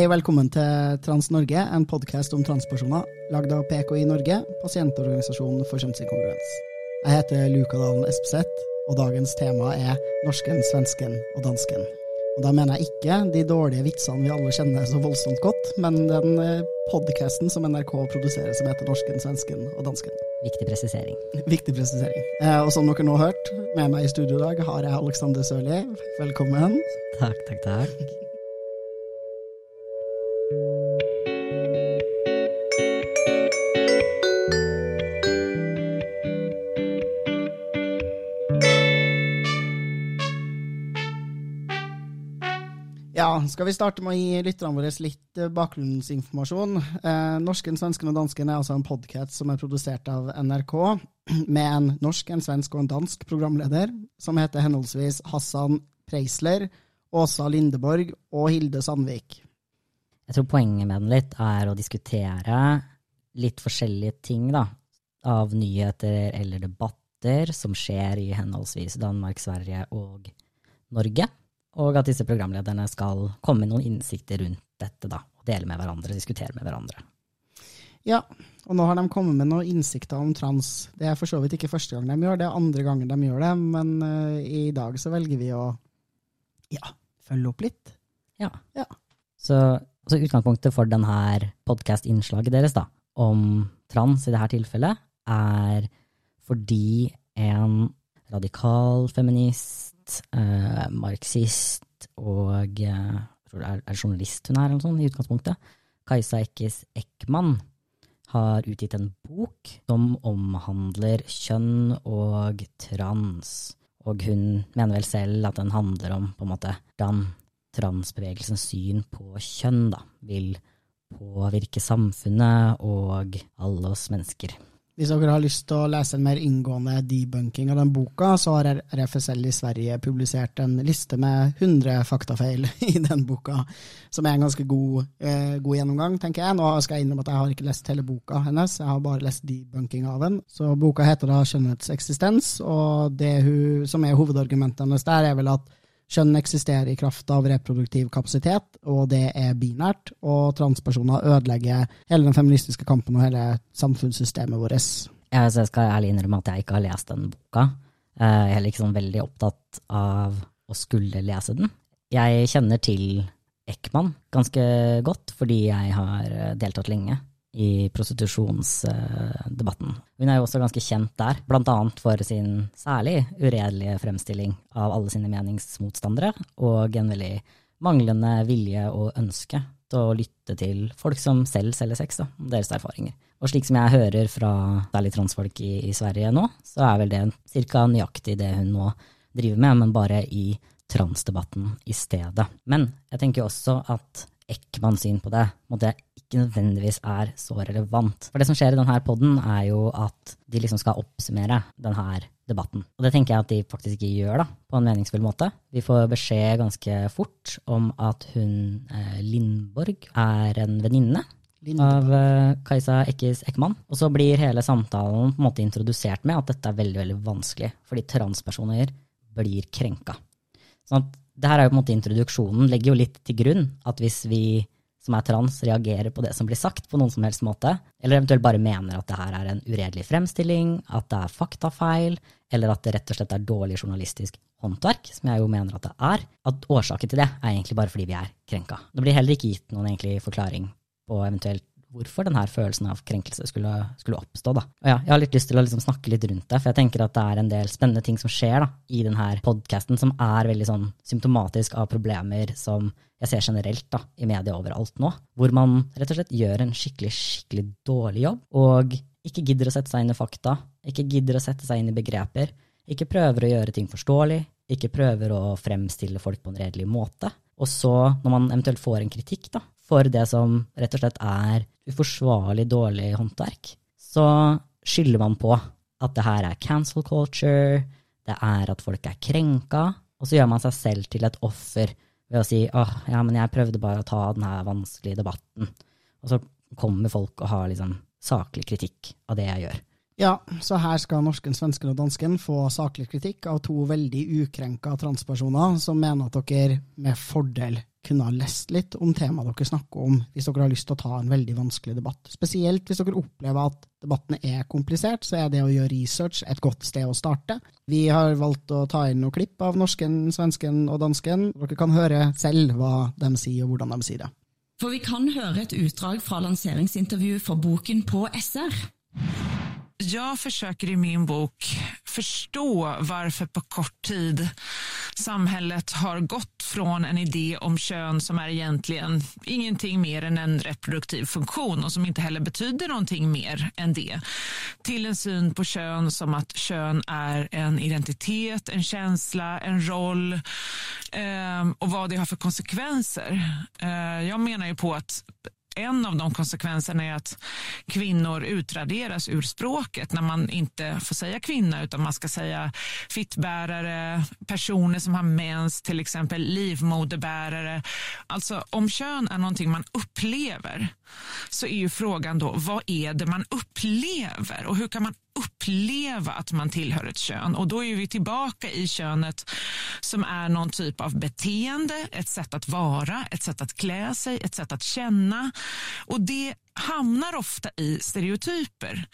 Hei, velkommen til Trans-Norge, en podkast om transpersoner, lagd av PKI Norge, pasientorganisasjonen for kjønnsinkongruens. Jeg heter Luka Dalen Espeseth, og dagens tema er norsken, svensken og dansken. Og Da mener jeg ikke de dårlige vitsene vi alle kjenner så voldsomt godt, men den podkasten som NRK produserer som heter Norsken, svensken og dansken. Viktig presisering. Viktig presisering. Eh, og som dere nå har hørt, med meg i studio i dag har jeg Alexander Sørli. Velkommen. Takk, takk, takk. Skal vi starte med å gi lytterne våre litt eh, bakgrunnsinformasjon. Eh, Norsken, svensken og dansken er altså en podkast som er produsert av NRK, med en norsk, en svensk og en dansk programleder, som heter henholdsvis Hassan Preisler, Åsa Lindeborg og Hilde Sandvik. Jeg tror poenget med den litt er å diskutere litt forskjellige ting, da, av nyheter eller debatter som skjer i henholdsvis Danmark, Sverige og Norge og at disse programlederne skal komme med noen innsikter rundt dette, da, og dele med hverandre, diskutere med hverandre. Ja, og nå har de kommet med noen innsikter om trans. Det er for så vidt ikke første gang de gjør det, det er andre ganger de gjør det, men uh, i dag så velger vi å ja, følge opp litt. Ja. ja. Så, så, utgangspunktet for denne podkast-innslaget deres da, om trans i dette tilfellet, er fordi en radikal feminist eh, marxist og eh, er, er journalist hun er, eller sånt, i utgangspunktet. Kajsa Ekkes Ekman har utgitt en bok som omhandler kjønn og trans. Og hun mener vel selv at den handler om på en måte hvordan transbevegelsens syn på kjønn da, vil påvirke samfunnet og alle oss mennesker. Hvis dere har lyst til å lese en mer inngående debunking av den boka, så har RFSL i Sverige publisert en liste med 100 faktafeil i den boka, som er en ganske god, eh, god, gjennomgang, tenker jeg. Nå skal jeg innrømme at jeg har ikke lest hele boka hennes, jeg har bare lest debunking av den. Så boka heter da 'Skjønnhetseksistens', og det hun, som er hovedargumentet hennes der, er vel at Kjønn eksisterer i kraft av reproduktiv kapasitet, og det er binært. Og transpersoner ødelegger hele den feministiske kampen og hele samfunnssystemet vårt. Jeg skal ærlig innrømme at jeg ikke har lest den boka. Jeg er sånn veldig opptatt av å skulle lese den. Jeg kjenner til Ekman ganske godt, fordi jeg har deltatt lenge i prostitusjonsdebatten. Hun er jo også ganske kjent der, annet for sin særlig uredelige fremstilling av alle sine meningsmotstandere, og en veldig manglende vilje og ønske til å lytte til folk som selv selger sex, da, om deres erfaringer. Og slik som jeg hører fra særlig transfolk i, i Sverige nå, så er vel det ca. nøyaktig det hun nå driver med, men bare i transdebatten i stedet. Men jeg tenker også at Ekmans syn på det måtte ikke nødvendigvis er så relevant. For det som skjer i denne poden, er jo at de liksom skal oppsummere denne debatten. Og det tenker jeg at de faktisk ikke gjør da, på en meningsfull måte. Vi får beskjed ganske fort om at hun eh, Lindborg er en venninne av eh, Kajsa Ekkis Ekman. Og så blir hele samtalen på en måte introdusert med at dette er veldig veldig vanskelig, fordi transpersoner blir krenka. Sånn at det her er jo på en måte introduksjonen, legger jo litt til grunn at hvis vi som er trans, reagerer på det som blir sagt på noen som helst måte, eller eventuelt bare mener at det her er en uredelig fremstilling, at det er faktafeil, eller at det rett og slett er dårlig journalistisk håndverk, som jeg jo mener at det er, at årsaken til det er egentlig bare fordi vi er krenka. Det blir heller ikke gitt noen egentlig forklaring på eventuelt hvorfor denne følelsen av krenkelse skulle, skulle oppstå. Da. Og ja, jeg har litt lyst til å liksom snakke litt rundt det, for jeg tenker at det er en del spennende ting som skjer da, i denne podkasten, som er veldig sånn symptomatisk av problemer som jeg ser generelt da, i media overalt nå, hvor man rett og slett gjør en skikkelig, skikkelig dårlig jobb, og ikke gidder å sette seg inn i fakta, ikke gidder å sette seg inn i begreper, ikke prøver å gjøre ting forståelig, ikke prøver å fremstille folk på en redelig måte. Og så, når man eventuelt får en kritikk da, for det som rett og slett er uforsvarlig dårlig håndverk, så skylder man på at det her er cancel culture, det er at folk er krenka, og så gjør man seg selv til et offer ved å si åh, ja, men jeg prøvde bare å ta denne vanskelige debatten. Og så kommer folk og har liksom saklig kritikk av det jeg gjør. Ja, så her skal norsken, svensken og dansken få saklig kritikk av to veldig ukrenka transpersoner som mener at dere med fordel kunne ha lest litt om temaet dere snakker om, hvis dere har lyst til å ta en veldig vanskelig debatt. Spesielt hvis dere opplever at debattene er komplisert, så er det å gjøre research et godt sted å starte. Vi har valgt å ta inn noen klipp av norsken, svensken og dansken. Dere kan høre selv hva de sier, og hvordan de sier det. For vi kan høre et utdrag fra lanseringsintervjuet for boken på SR. Jeg forsøker i min bok forstå hvorfor på kort tid samhället har gått från en idé om kön som är egentligen ingenting mer än en reproduktiv funktion och som inte heller betyder någonting mer än det till en syn på kön som att kön är en identitet, en känsla, en roll eh, och vad det har för konsekvenser. Eh, jag menar ju på att en av de konsekvenserna är att kvinnor utraderas ur språket när man inte får säga kvinna utan man ska säga fittbärare, personer som har mens, till exempel livmoderbärare. Alltså om kön är någonting man upplever så är ju frågan då vad är det man upplever och hur kan man uppleva att man tillhör ett kön. Och då är vi tillbaka i könet som är någon typ av beteende, ett sätt att vara, ett sätt att klä sig, ett sätt att känna. Och det hamnar ofta i stereotyper.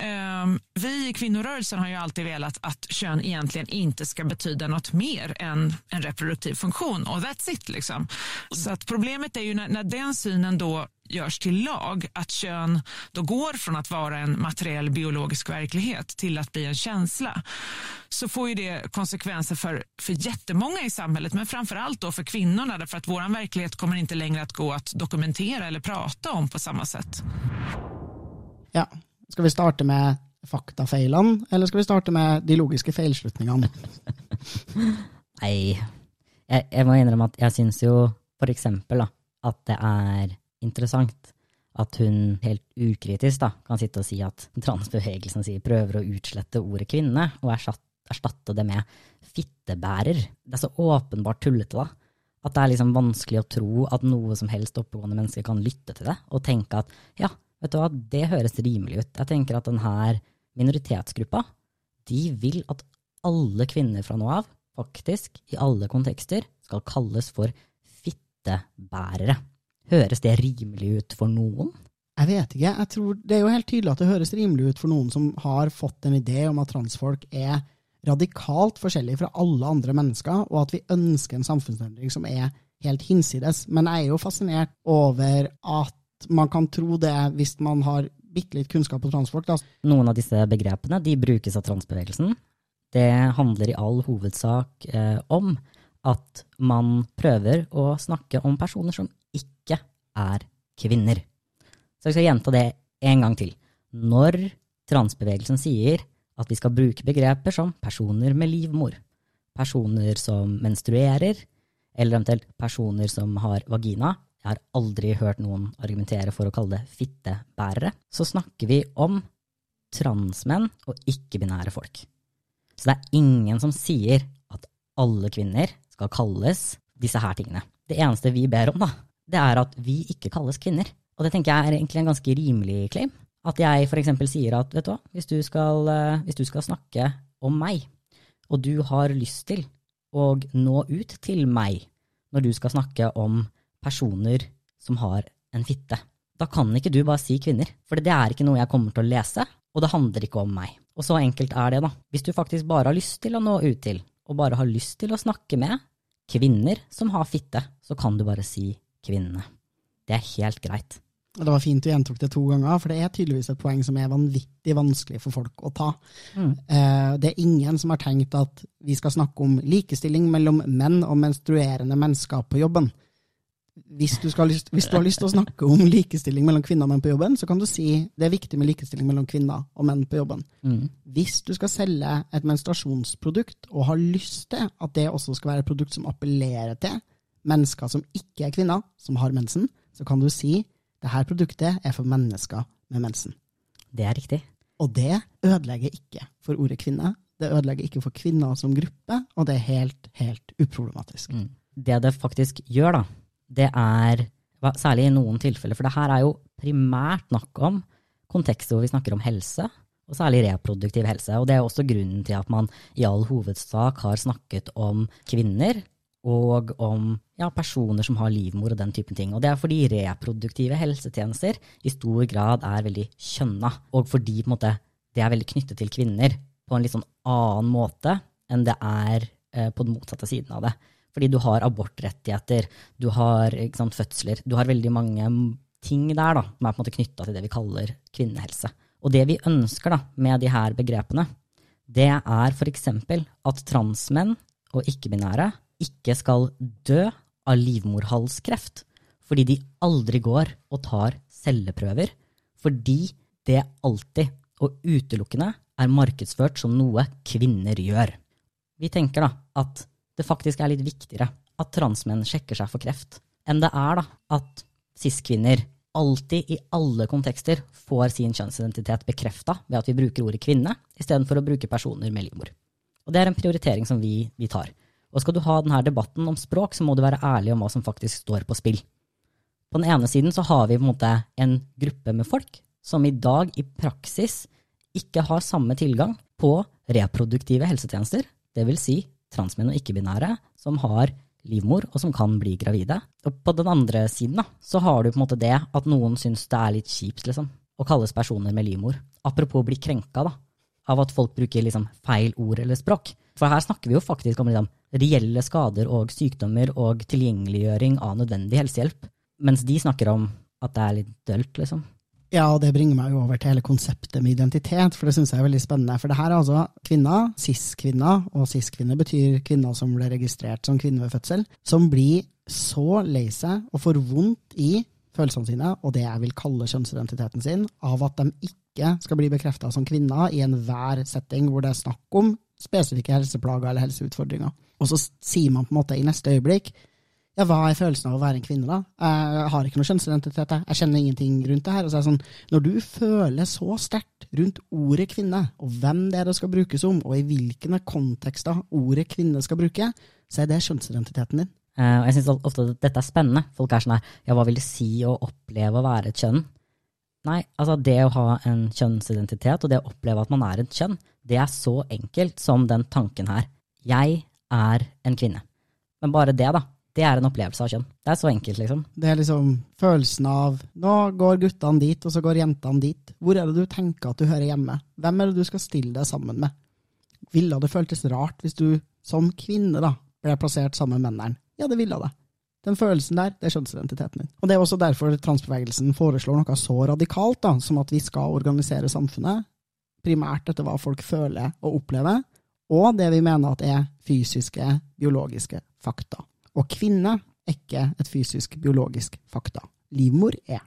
Um, vi i kvinnorörelsen har ju alltid velat att kön egentligen inte ska betyda något mer än en reproduktiv funktion och that's it. Liksom. Så att problemet är ju när, när den synen då görs till lag, att kön då går från att vara en materiell biologisk verklighet till att bli en känsla, så får ju det konsekvenser för, för jättemånga i samhället, men framför allt då för kvinnorna, därför att vår verklighet kommer inte längre att gå att dokumentera eller prata om på samma sätt. Ja, skal vi starte med faktafeilene, eller skal vi starte med de logiske feilslutningene? Nei, jeg, jeg må innrømme at jeg syns jo for eksempel da, at det er interessant at hun helt ukritisk da, kan sitte og si at transbevegelsen sier prøver å utslette ordet kvinne, og erstatte det med fittebærer. Det er så åpenbart tullete, da. At det er liksom vanskelig å tro at noe som helst oppegående menneske kan lytte til det, og tenke at ja, vet du hva, det høres rimelig ut. Jeg tenker at denne minoritetsgruppa, de vil at alle kvinner fra nå av, faktisk, i alle kontekster, skal kalles for fittebærere. Høres det rimelig ut for noen? Jeg vet ikke. Jeg tror Det er jo helt tydelig at det høres rimelig ut for noen som har fått en idé om at transfolk er radikalt forskjellig fra alle andre mennesker, og at vi ønsker en samfunnsendring som er helt hinsides. Men jeg er jo fascinert over at man kan tro det hvis man har bitte litt kunnskap om transfolk. Da. Noen av disse begrepene de brukes av transbevegelsen. Det handler i all hovedsak eh, om at man prøver å snakke om personer som ikke er kvinner. Så jeg skal gjenta det en gang til. Når transbevegelsen sier at vi skal bruke begreper som personer med livmor, personer som menstruerer, eller eventuelt personer som har vagina, jeg har aldri hørt noen argumentere for å kalle det fittebærere, så snakker vi om transmenn og ikke-binære folk. Så det er ingen som sier at alle kvinner skal kalles disse her tingene. Det eneste vi ber om, da, det er at vi ikke kalles kvinner. Og det tenker jeg er egentlig en ganske rimelig claim. At jeg f.eks. sier at vet du hva, hvis du, skal, eh, hvis du skal snakke om meg, og du har lyst til å nå ut til meg når du skal snakke om personer som har en fitte, da kan ikke du bare si kvinner, for det er ikke noe jeg kommer til å lese, og det handler ikke om meg. Og så enkelt er det, da. Hvis du faktisk bare har lyst til å nå ut til, og bare har lyst til å snakke med kvinner som har fitte, så kan du bare si kvinnene. Det er helt greit. Det var fint du gjentok det to ganger, for det er tydeligvis et poeng som er vanvittig vanskelig for folk å ta. Mm. Eh, det er ingen som har tenkt at vi skal snakke om likestilling mellom menn og menstruerende mennesker på jobben hvis du, skal, hvis du, har lyst til å snakke om likestilling mellom kvinner og menn på jobben, så kan du si det er viktig med likestilling mellom kvinner og menn på jobben. Mm. Hvis du skal selge et menstruasjonsprodukt og har lyst til at det også skal være et produkt som appellerer til mennesker som ikke er kvinner, som har mensen, så kan du si det her produktet er for mennesker med mensen. Det er riktig. Og det ødelegger ikke for ordet kvinne. det ødelegger ikke for kvinner som gruppe, og det er helt, helt uproblematisk. Mm. Det det faktisk gjør, da, det er Særlig i noen tilfeller, for det her er jo primært snakk om kontekster hvor vi snakker om helse, og særlig reproduktiv helse. Og det er også grunnen til at man i all hovedsak har snakket om kvinner og om ja, personer som har livmor og den typen ting. Og det er fordi reproduktive helsetjenester i stor grad er veldig kjønna, og fordi måte, det er veldig knyttet til kvinner på en litt sånn annen måte enn det er eh, på den motsatte siden av det. Fordi du har abortrettigheter, du har sant, fødsler, du har veldig mange ting der da, som er på en måte knytta til det vi kaller kvinnehelse. Og det vi ønsker da, med de her begrepene, det er f.eks. at transmenn og ikke-binære ikke skal dø av livmorhalskreft fordi de aldri går og tar celleprøver, fordi det alltid og utelukkende er markedsført som noe kvinner gjør. Vi tenker da at det faktisk er litt viktigere at transmenn sjekker seg for kreft, enn det er da at cis-kvinner alltid i alle kontekster får sin kjønnsidentitet bekrefta ved at vi bruker ordet kvinne istedenfor å bruke personer med livmor. Og det er en prioritering som vi, vi tar. Og skal du ha denne debatten om språk, så må du være ærlig om hva som faktisk står på spill. På den ene siden så har vi på en måte en gruppe med folk som i dag i praksis ikke har samme tilgang på reproduktive helsetjenester, vil si transmenn og ikke-binære som har livmor og som kan bli gravide. Og på den andre siden da, så har du på en måte det at noen syns det er litt kjipt liksom, å kalles personer med livmor. Apropos bli krenka da, av at folk bruker liksom feil ord eller språk. For her snakker vi jo faktisk om liksom, reelle skader og sykdommer og tilgjengeliggjøring av nødvendig helsehjelp, mens de snakker om at det er litt dølt, liksom. Ja, og det bringer meg jo over til hele konseptet med identitet, for det syns jeg er veldig spennende. For det her er altså kvinner, cis-kvinner, og cis-kvinner betyr kvinner som ble registrert som kvinne ved fødsel, som blir så lei seg og får vondt i følelsene sine, og det jeg vil kalle kjønnsidentiteten sin, av at de ikke skal bli bekrefta som kvinner i enhver setting hvor det er snakk om spesifikke helseplager eller helseutfordringer. Og så sier man på en måte i neste øyeblikk ja, hva er følelsen av å være en kvinne, da? Jeg har ikke noe kjønnsidentitet, jeg. kjenner ingenting rundt det her. Og så er det sånn, når du føler så sterkt rundt ordet kvinne, og hvem det er det skal brukes om, og i hvilke kontekster ordet kvinne skal bruke, så er det kjønnsidentiteten din. Eh, jeg syns ofte at dette er spennende. Folk er sånn her, ja, hva vil det si å oppleve å være et kjønn? Nei, altså det å ha en kjønnsidentitet, og det å oppleve at man er et kjønn, det er så enkelt som den tanken her. Jeg er en kvinne. Men bare det, da. Det er en opplevelse av kjønn. Det er så enkelt, liksom. Det er liksom følelsen av nå går guttene dit, og så går jentene dit. Hvor er det du tenker at du hører hjemme? Hvem er det du skal stille deg sammen med? Ville det føltes rart hvis du som kvinne da, ble plassert sammen med mennene? Ja, det ville det. Den følelsen der, det er kjønnsidentiteten din. Og Det er også derfor transbevegelsen foreslår noe så radikalt da, som at vi skal organisere samfunnet primært etter hva folk føler og opplever, og det vi mener at er fysiske, biologiske fakta. Og kvinne er ikke et fysisk, biologisk fakta. Livmor er.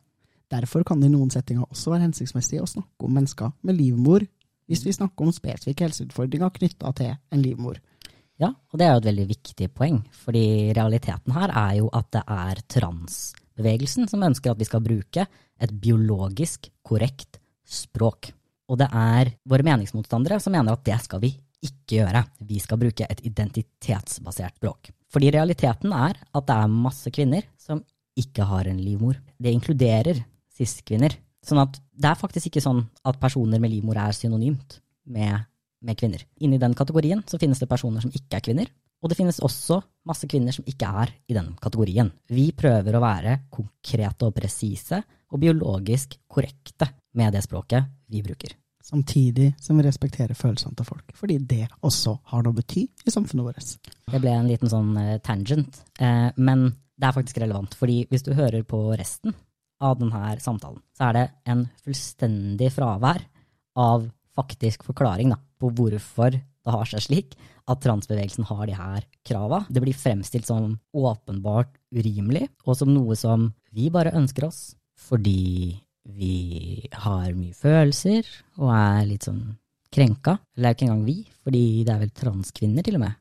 Derfor kan det i noen settinger også være hensiktsmessig å snakke om mennesker med livmor, hvis vi snakker om spesifikke helseutfordringer knytta til en livmor. Ja, og det er jo et veldig viktig poeng, fordi realiteten her er jo at det er transbevegelsen som ønsker at vi skal bruke et biologisk korrekt språk. Og det er våre meningsmotstandere som mener at det skal vi ikke gjøre. Vi skal bruke et identitetsbasert språk. Fordi realiteten er at det er masse kvinner som ikke har en livmor. Det inkluderer cis-kvinner. Sånn at det er faktisk ikke sånn at personer med livmor er synonymt med, med kvinner. Inni den kategorien så finnes det personer som ikke er kvinner, og det finnes også masse kvinner som ikke er i den kategorien. Vi prøver å være konkrete og presise og biologisk korrekte med det språket vi bruker. Samtidig som vi respekterer følelsene til folk, fordi det også har noe å bety i samfunnet vårt. Det ble en liten sånn eh, tangent, eh, men det er faktisk relevant. fordi hvis du hører på resten av denne samtalen, så er det en fullstendig fravær av faktisk forklaring da, på hvorfor det har seg slik at transbevegelsen har de her krava. Det blir fremstilt som åpenbart urimelig, og som noe som vi bare ønsker oss fordi vi har mye følelser og er litt sånn krenka. Eller er ikke engang vi, fordi det er vel transkvinner til og med,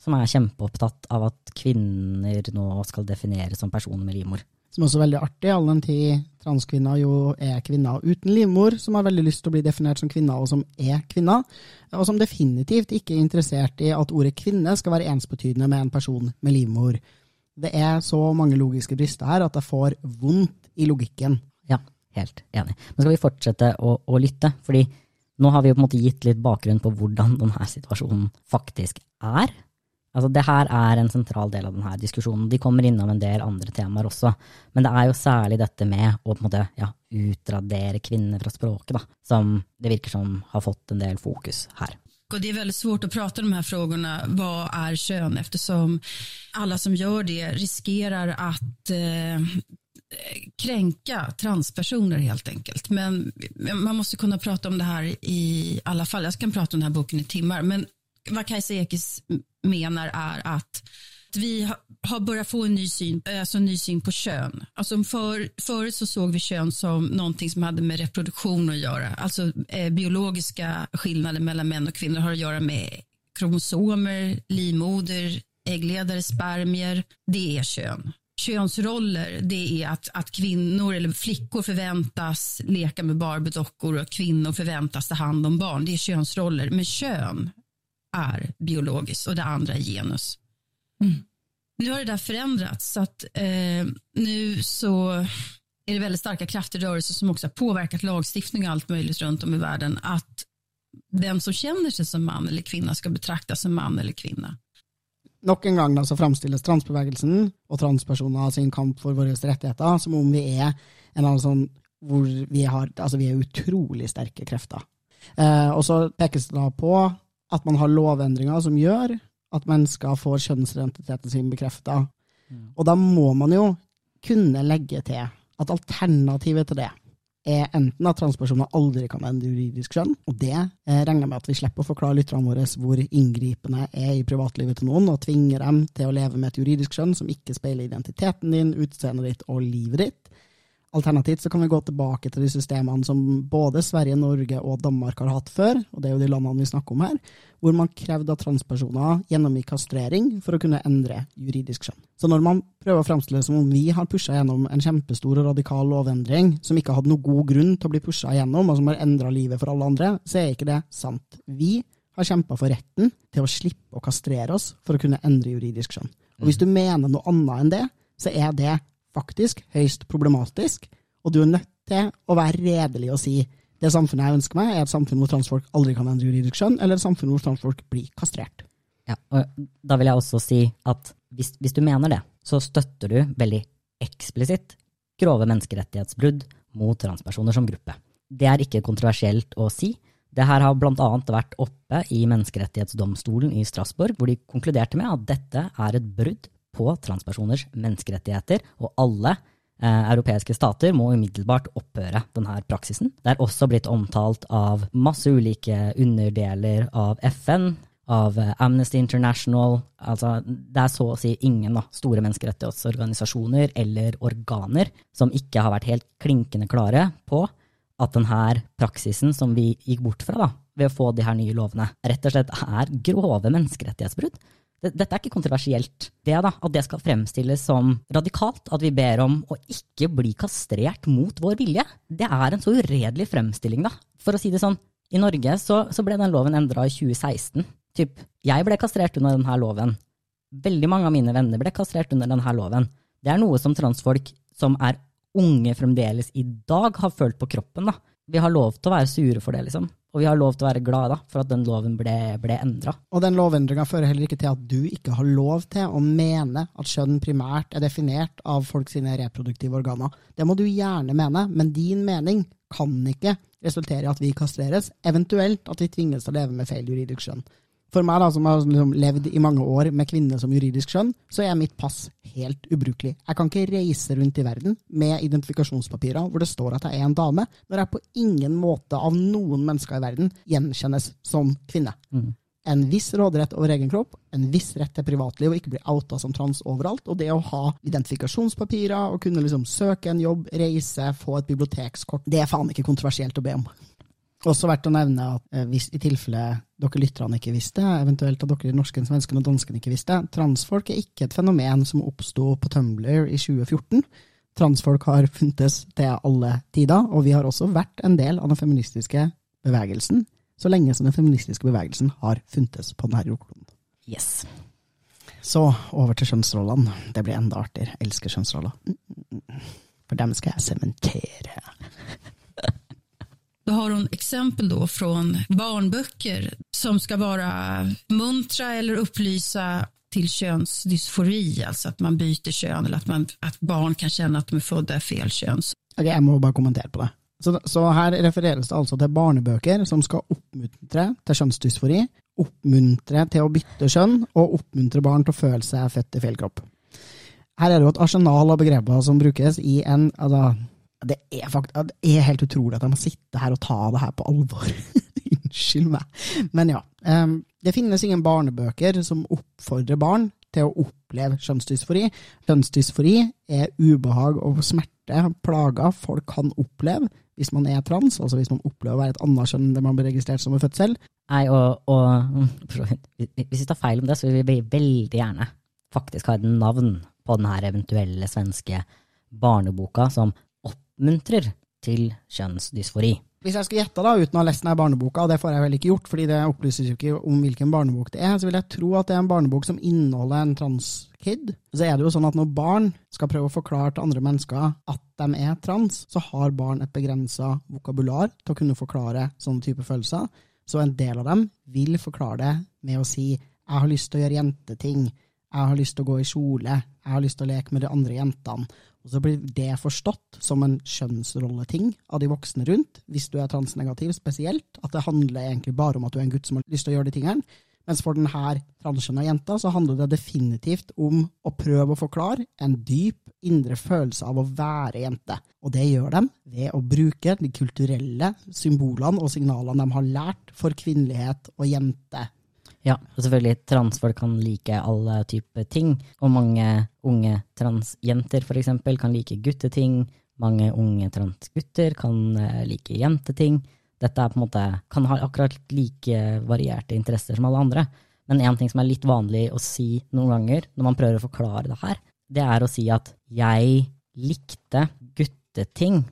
som er kjempeopptatt av at kvinner nå skal defineres som personer med livmor. Som også er veldig artig, all den tid transkvinner jo er kvinner uten livmor, som har veldig lyst til å bli definert som kvinner, og som er kvinner. Og som definitivt ikke er interessert i at ordet kvinne skal være ensbetydende med en person med livmor. Det er så mange logiske brister her at jeg får vondt i logikken. Ja, helt enig. Men skal vi fortsette å, å lytte? Fordi nå har vi jo på en måte gitt litt bakgrunn på hvordan denne situasjonen faktisk er. Altså, det her er en sentral del av denne diskusjonen. De kommer innom en del andre temaer også. Men det er jo særlig dette med å på en måte, ja, utradere kvinner fra språket, da, som det virker som har fått en del fokus her. Och det är väldigt svårt att prata om de här frågorna. Vad är kön? Eftersom alla som gör det riskerar att eh, transpersoner helt enkelt. Men man måste kunna prata om det här i alla fall. Jag kan prata om den här boken i timmar. Men vad Kajsa Ekis menar är att vi har börjat få en ny syn, alltså en ny syn på kön. Alltså för, förut så såg vi kön som någonting som hade med reproduktion att göra. Alltså eh, biologiska skillnader mellan män och kvinnor har att göra med kromosomer, livmoder, äggledare, spermier. Det är kön. Könsroller, det är att, att kvinnor eller flickor förväntas leka med Barbiedockor och kvinnor förväntas ta hand om barn. Det är könsroller. Men kön är biologiskt och det andra är genus. Mm. Nu har det där förändrats så att eh, nu så är det väldigt starka krafter i rörelse som också har påverkat lagstiftning och allt möjligt runt om i världen att den som känner sig som man eller kvinna ska betraktas som man eller kvinna. Nok en gang da, så framstilles transbevegelsen og transpersoner sin kamp for våre rettigheter som om vi er en annen sånn hvor vi, har, altså vi er utrolig sterke krefter. Eh, og så pekes det da på at man har lovendringer som gjør at mennesker får kjønnsidentiteten sin bekrefta. Mm. Og da må man jo kunne legge til at alternativet til det er enten at transpersoner aldri kan endre juridisk kjønn, og det eh, regner jeg med at vi slipper å forklare lytterne våre hvor inngripende er i privatlivet til noen, og tvinger dem til å leve med et juridisk kjønn som ikke speiler identiteten din, utseendet ditt og livet ditt. Alternativt så kan vi gå tilbake til de systemene som både Sverige, Norge og Danmark har hatt før, og det er jo de landene vi snakker om her, hvor man krevde at transpersoner gjennomgikk kastrering for å kunne endre juridisk kjønn. Så når man prøver å fremstille det som om vi har pusha gjennom en kjempestor og radikal lovendring som ikke hadde noe god grunn til å bli pusha gjennom, og som har endra livet for alle andre, så er ikke det sant. Vi har kjempa for retten til å slippe å kastrere oss for å kunne endre juridisk kjønn. Og hvis du mener noe annet enn det, så er det faktisk høyst problematisk, og du er nødt til å være redelig og si det samfunnet jeg ønsker meg, er et samfunn hvor transfolk aldri kan endre juridisk kjønn, eller et samfunn hvor transfolk blir kastrert. Ja, og Da vil jeg også si at hvis, hvis du mener det, så støtter du veldig eksplisitt grove menneskerettighetsbrudd mot transpersoner som gruppe. Det er ikke kontroversielt å si. Det her har bl.a. vært oppe i Menneskerettighetsdomstolen i Strasbourg, hvor de konkluderte med at dette er et brudd på transpersoners menneskerettigheter, og alle eh, europeiske stater må umiddelbart opphøre denne praksisen. Det er også blitt omtalt av masse ulike underdeler av FN, av eh, Amnesty International. Altså, det er så å si ingen da, store menneskerettighetsorganisasjoner eller organer som ikke har vært helt klinkende klare på at denne praksisen som vi gikk bort fra da, ved å få de her nye lovene, rett og slett er grove menneskerettighetsbrudd. Dette er ikke kontroversielt. Det da, At det skal fremstilles som radikalt, at vi ber om å ikke bli kastrert mot vår vilje, det er en så uredelig fremstilling, da. For å si det sånn, i Norge så, så ble den loven endra i 2016. Typ, jeg ble kastrert under denne loven. Veldig mange av mine venner ble kastrert under denne loven. Det er noe som transfolk som er unge fremdeles i dag, har følt på kroppen. da. Vi har lov til å være sure for det, liksom. Og vi har lov til å være glade for at den loven ble, ble endra. Og den lovendringa fører heller ikke til at du ikke har lov til å mene at kjønn primært er definert av folk sine reproduktive organer. Det må du gjerne mene, men din mening kan ikke resultere i at vi kastreres, eventuelt at vi tvinges til å leve med feil juridisk kjønn. For meg da, som har liksom levd i mange år med kvinner som juridisk skjønn, så er mitt pass helt ubrukelig. Jeg kan ikke reise rundt i verden med identifikasjonspapirer hvor det står at jeg er en dame, når jeg på ingen måte av noen mennesker i verden gjenkjennes som kvinne. Mm. En viss råderett over egen kropp, en viss rett til privatliv og ikke bli outa som trans overalt, og det å ha identifikasjonspapirer og kunne liksom søke en jobb, reise, få et bibliotekskort, det er faen ikke kontroversielt å be om. Også verdt å nevne at eh, hvis i tilfelle dere lytterne ikke visste, eventuelt at dere norsken, svensken og dansken ikke visste, transfolk er ikke et fenomen som oppsto på Tumblr i 2014. transfolk har funtes til alle tider, og vi har også vært en del av den feministiske bevegelsen så lenge som den feministiske bevegelsen har funtes på denne jordkloden. Yes. Så over til kjønnsrollene. Det blir enda artigere. Jeg elsker kjønnsroller. For dem skal jeg sementere. Då har hon exempel då från barnböcker som ska vara muntra eller upplysa till könsdysfori, alltså att man byter kön eller att, man, att barn kan känna att de är födda i fel kön. Ok, Jeg må bare kommentere på det. Så, så her refereres det altså til barnebøker som skal oppmuntre til kjønnsdysfori, oppmuntre til å bytte kjønn, og oppmuntre barn til å føle seg født i feil kropp. Her er det jo et arsenal av begreper som brukes i en altså, det, er fakt, det er helt utrolig at jeg må sitte her og ta det her på alvor. Unnskyld meg. Men ja. Um, det finnes ingen barnebøker som oppfordrer barn til å oppleve kjønnsdysfori. Kjønnsdysfori er ubehag og smerte, plager folk kan oppleve hvis man er trans, altså hvis man opplever å være et annet kjønn enn det man blir registrert som ved fødsel. Nei, og, og hvis vi tar feil om det, så vil vi veldig gjerne faktisk ha et navn på denne eventuelle svenske barneboka som oppmuntrer til kjønnsdysfori. Hvis jeg skulle gjette, da, uten å ha lest denne barneboka, og det får jeg vel ikke gjort, fordi det opplyses jo ikke om hvilken barnebok det er, så vil jeg tro at det er en barnebok som inneholder en transkid. Så er det jo sånn at når barn skal prøve å forklare til andre mennesker at de er trans, så har barn et begrensa vokabular til å kunne forklare sånne type følelser. Så en del av dem vil forklare det med å si 'jeg har lyst til å gjøre jenteting', 'jeg har lyst til å gå i kjole', 'jeg har lyst til å leke med de andre jentene'. Og så blir det forstått som en kjønnsrolleting av de voksne rundt, hvis du er transnegativ spesielt, at det handler egentlig bare om at du er en gutt som har lyst til å gjøre de tingene. Mens for denne transkjønna jenta så handler det definitivt om å prøve å forklare en dyp indre følelse av å være jente. Og det gjør de ved å bruke de kulturelle symbolene og signalene de har lært for kvinnelighet og jente. Ja, og selvfølgelig transfolk kan like alle typer ting, og mange unge transjenter for eksempel kan like gutteting, mange unge transgutter kan eh, like jenteting. Dette er på en måte, kan ha akkurat like varierte interesser som alle andre. Men en ting som er litt vanlig å si noen ganger når man prøver å forklare det her, det er å si at jeg likte gutteting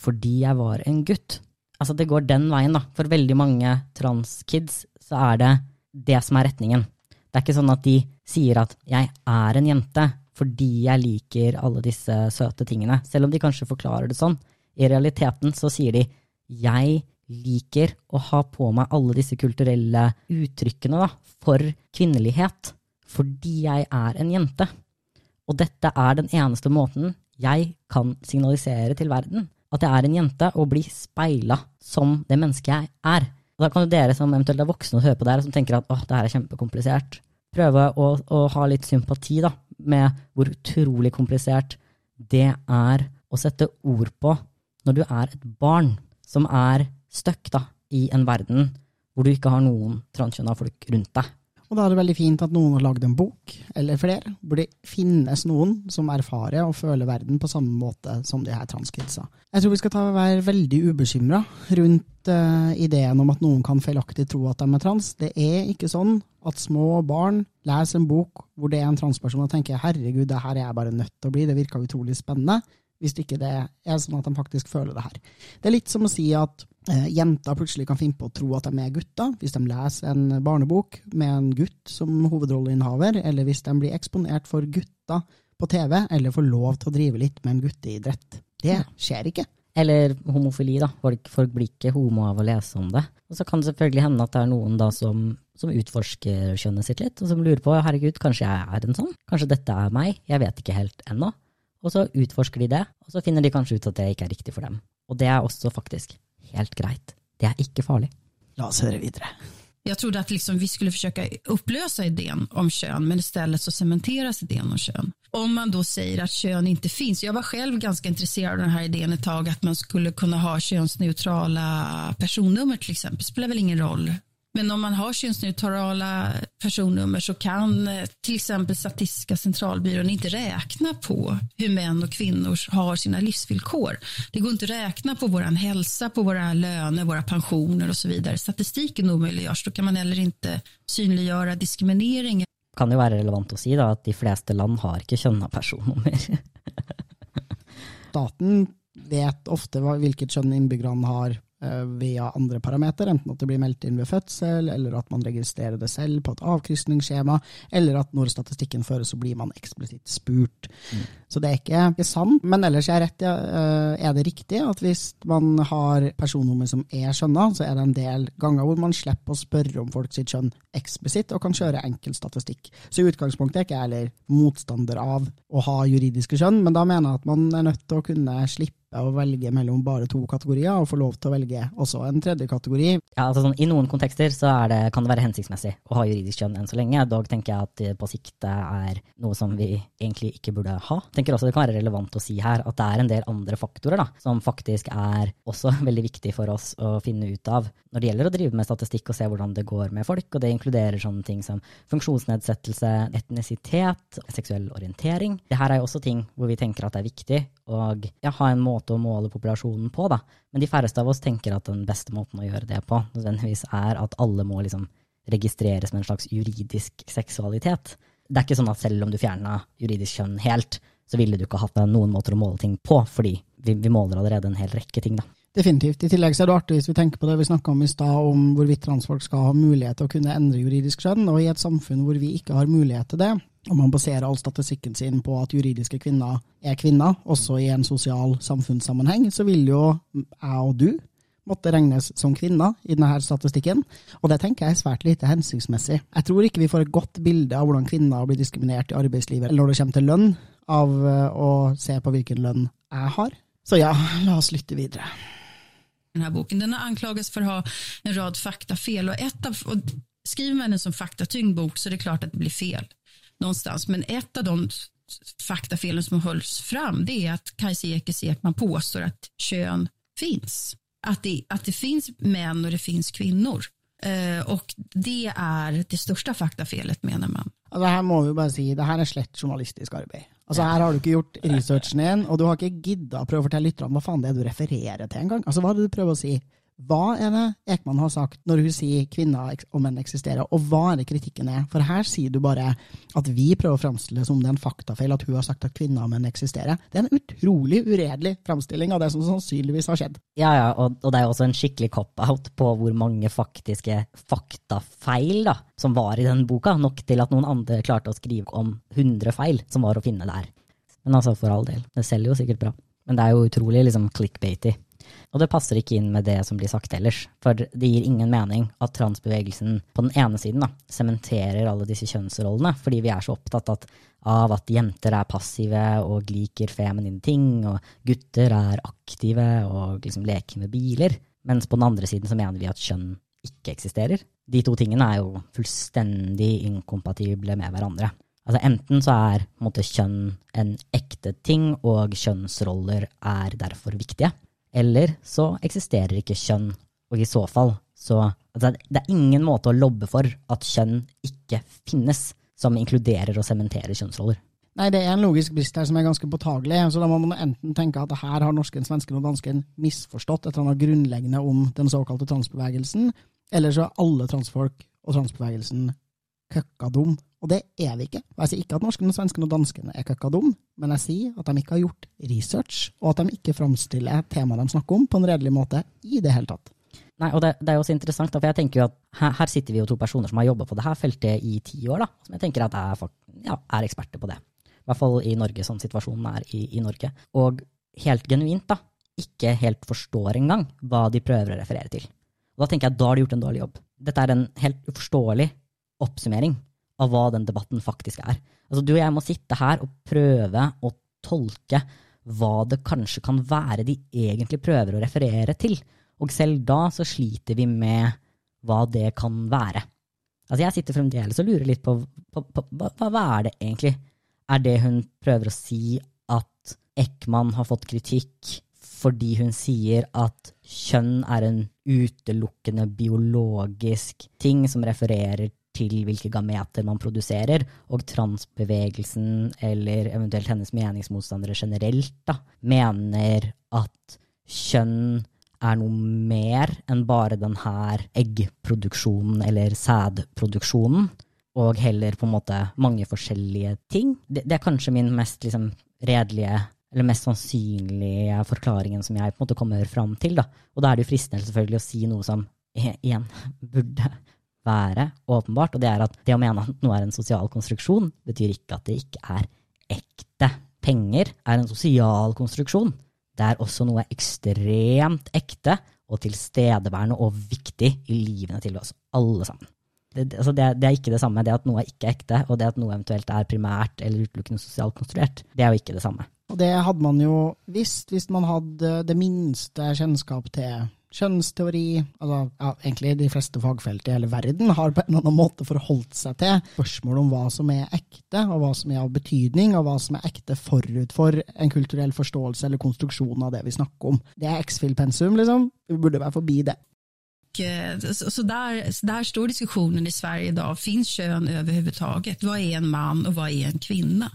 fordi jeg var en gutt. Altså det går den veien, da. For veldig mange transkids så er det det som er retningen. Det er ikke sånn at de sier at jeg er en jente fordi jeg liker alle disse søte tingene, selv om de kanskje forklarer det sånn. I realiteten så sier de jeg liker å ha på meg alle disse kulturelle uttrykkene da, for kvinnelighet fordi jeg er en jente. Og dette er den eneste måten jeg kan signalisere til verden at jeg er en jente, og bli speila som det mennesket jeg er. Og da kan jo dere som eventuelt er voksne og hører på det her, som tenker at åh, det her er kjempekomplisert, prøve å, å ha litt sympati da, med hvor utrolig komplisert det er å sette ord på når du er et barn som er stuck i en verden hvor du ikke har noen transkjønna folk rundt deg. Og da er det veldig fint at noen har lagd en bok, eller flere, hvor det finnes noen som erfarer og føler verden på samme måte som de her transkidsa. Jeg tror vi skal ta, være veldig ubekymra rundt uh, ideen om at noen kan feilaktig tro at de er trans. Det er ikke sånn at små barn leser en bok hvor det er en transperson og tenker 'herregud, det her er jeg bare nødt til å bli', det virka utrolig spennende hvis ikke det er sånn at de faktisk føler det her. Det er litt som å si at eh, jenter plutselig kan finne på å tro at de er gutter, hvis de leser en barnebok med en gutt som hovedrolleinnehaver, eller hvis de blir eksponert for gutter på TV, eller får lov til å drive litt med en gutteidrett. Det skjer ikke. Eller homofili, da. Folk, folk blir ikke homo av å lese om det. Og så kan det selvfølgelig hende at det er noen da som, som utforsker kjønnet sitt litt, og som lurer på herregud, kanskje jeg er en sånn? Kanskje dette er meg? Jeg vet ikke helt ennå. Og så utforsker de det, og så finner de kanskje ut at det ikke er riktig for dem. Og det er også faktisk helt greit. Det er ikke farlig. La oss høre videre. Jeg trodde at liksom vi skulle forsøke å oppløse ideen om kjønn, men i stedet så sementeres ideen om kjønn. Om man da sier at kjønn ikke fins Jeg var selv ganske interessert av denne ideen et ett tag, at man skulle kunne ha kjønnsnøytrale personnummer f.eks. spiller vel ingen roll men om man har könsneutrala personnummer så kan eh, till exempel Statistiska centralbyrån inte räkna på hur män och kvinnor har sina livsvillkor. Det går inte att räkna på vår hälsa, på våra löner, våra pensioner och så vidare. Statistiken omöjliggörs. Då kan man heller inte synliggöra diskriminering. Kan jo være relevant å si da, at de fleste land har ikke kjønna personnummer. Staten vet ofte hvilket kjønn innbyggerne har via andre parameter, enten at det blir meldt inn ved fødsel, eller at man registrerer det selv på et avkrysningsskjema, eller at når statistikken føres, så blir man eksplisitt spurt. Så det er ikke, ikke sant. Men ellers er, rett, eh, er det riktig at hvis man har personnummer som er skjønna, så er det en del ganger hvor man slipper å spørre om folk sitt kjønn eksplisitt, og kan kjøre enkel statistikk. Så i utgangspunktet er ikke jeg heller motstander av å ha juridiske kjønn, men da mener jeg at man er nødt til å kunne slippe å velge mellom bare to kategorier, og få lov til å velge også en tredje kategori. Ja, altså sånn, I noen kontekster så det, kan det være hensiktsmessig å ha juridisk kjønn enn så lenge. Dog tenker jeg at det på sikt er noe som vi egentlig ikke burde ha. tenker også Det kan være relevant å si her at det er en del andre faktorer da, som faktisk er også veldig viktig for oss å finne ut av når det gjelder å drive med statistikk og se hvordan det går med folk. og Det inkluderer sånne ting som funksjonsnedsettelse, etnisitet, seksuell orientering. Det her er jo også ting hvor vi tenker at det er viktig å ja, ha en måte å måle populasjonen på. da. Men de færreste av oss tenker at den beste måten å gjøre det på nødvendigvis er at alle må liksom registreres med en slags juridisk seksualitet. Det er ikke sånn at selv om du fjerna juridisk kjønn helt, så ville du ikke hatt noen måter å måle ting på, fordi vi, vi måler allerede en hel rekke ting. da. Definitivt. I tillegg så er det artig hvis vi tenker på det vi snakka om i stad, om hvorvidt transfolk skal ha mulighet til å kunne endre juridisk kjønn. Og i et samfunn hvor vi ikke har mulighet til det, og man baserer all statistikken sin på at juridiske kvinner er kvinner, også i en sosial samfunnssammenheng, så vil jo jeg og du måtte regnes som kvinner i denne statistikken, og det tenker jeg er svært lite hensiktsmessig. Jeg tror ikke vi får et godt bilde av hvordan kvinner blir diskriminert i arbeidslivet eller når det kommer til lønn, av eh, å se på hvilken lønn jeg har. Så ja, la oss lytte videre. Denne boken den har anklagats for å ha en rad faktafel og, och skriver man den som faktatyngd bok så er det klart at det blir fel någonstans. Men ett av de faktafelen som hölls fram det är att Kajsa Ekis Ekman påstår att kön finns. Att det, att det finns män och det finns kvinnor. Uh, och det är det största faktafelet menar man. Det her må vi bare si, det her er slett journalistisk arbeid. Altså, Her har du ikke gjort researchen din, og du har ikke gidda å prøve å fortelle lytterne hva faen det er du refererer til engang. Altså, hva er det du prøver å si? Hva er det Ekman har sagt når hun sier kvinner og menn eksisterer, og hva er det kritikken er? For her sier du bare at vi prøver å framstille det som det er en faktafeil at hun har sagt at kvinner og menn eksisterer. Det er en utrolig uredelig framstilling av det som sannsynligvis har skjedd. Ja, ja, og, og det er jo også en skikkelig cop-out på hvor mange faktiske faktafeil da, som var i den boka, nok til at noen andre klarte å skrive om 100 feil som var å finne der. Men altså, for all del, det selger jo sikkert bra. Men det er jo utrolig liksom clickbaity. Og det passer ikke inn med det som blir sagt ellers, for det gir ingen mening at transbevegelsen på den ene siden da, sementerer alle disse kjønnsrollene, fordi vi er så opptatt at, av at jenter er passive og liker feminine ting, og gutter er aktive og liksom leker med biler, mens på den andre siden så mener vi at kjønn ikke eksisterer. De to tingene er jo fullstendig inkompatible med hverandre. Altså Enten så er måte, kjønn en ekte ting, og kjønnsroller er derfor viktige. Eller så eksisterer ikke kjønn, og i så fall så altså, Det er ingen måte å lobbe for at kjønn ikke finnes, som inkluderer og sementerer kjønnsroller. Nei, det er en logisk brist her som er ganske påtagelig. så Da må man enten tenke at her har norsken, svensken og dansken misforstått et eller annet grunnleggende om den såkalte transbevegelsen, eller så er alle transfolk og transbevegelsen køkka dum. Og det er vi ikke. Og jeg sier ikke at norskene, svenskene og danskene er køkka dum, men jeg sier at de ikke har gjort research, og at de ikke framstiller temaet de snakker om, på en redelig måte i det hele tatt. Nei, og det, det er jo også interessant, for jeg tenker jo at her, her sitter vi jo to personer som har jobba på det her feltet i ti år, da, som jeg tenker at er, ja, er eksperter på det. I hvert fall i Norge, sånn situasjonen er i, i Norge. Og helt genuint, da, ikke helt forstår engang hva de prøver å referere til. Og da tenker jeg at da har de gjort en dårlig jobb. Dette er en helt uforståelig oppsummering av hva den debatten faktisk er. Altså, du og jeg må sitte her og prøve å tolke hva det kanskje kan være de egentlig prøver å referere til. Og selv da så sliter vi med hva det kan være. Altså jeg sitter fremdeles og lurer litt på, på, på, på hva, hva er det egentlig? Er det hun prøver å si at Ekman har fått kritikk fordi hun sier at kjønn er en utelukkende biologisk ting som refererer til hvilke gameter man produserer, og transbevegelsen, eller eventuelt hennes meningsmotstandere generelt, da, mener at kjønn er noe mer enn bare den her eggproduksjonen eller sædproduksjonen, og heller på en måte mange forskjellige ting. Det, det er kanskje min mest liksom, redelige eller mest sannsynlige forklaringen som jeg på en måte kommer fram til. Da. Og da er det jo fristende selvfølgelig å si noe som igjen burde være åpenbart, og det er at det å mene at noe er en sosial konstruksjon, betyr ikke at det ikke er ekte. Penger er en sosial konstruksjon. Det er også noe ekstremt ekte og tilstedeværende og viktig i livene til oss alle sammen. Det, altså det, det, er ikke det samme. Det at noe er ikke ekte, og det at noe eventuelt er primært eller utelukkende sosialt konstruert, det er jo ikke det samme. Og det hadde man jo visst hvis man hadde det minste kjennskap til kjønnsteori altså, ja, Egentlig de fleste fagfelt i hele verden har på en eller annen måte forholdt seg til spørsmål om hva som er ekte, og hva som er av betydning, og hva som er ekte forut for en kulturell forståelse eller konstruksjon av det vi snakker om. Det er X-Fill-pensum, liksom. Vi burde være forbi det. Så der, der, står diskusjonen i Sverige i dag. Fins kjønn overhodet? Hva er en mann, og hva er en kvinne?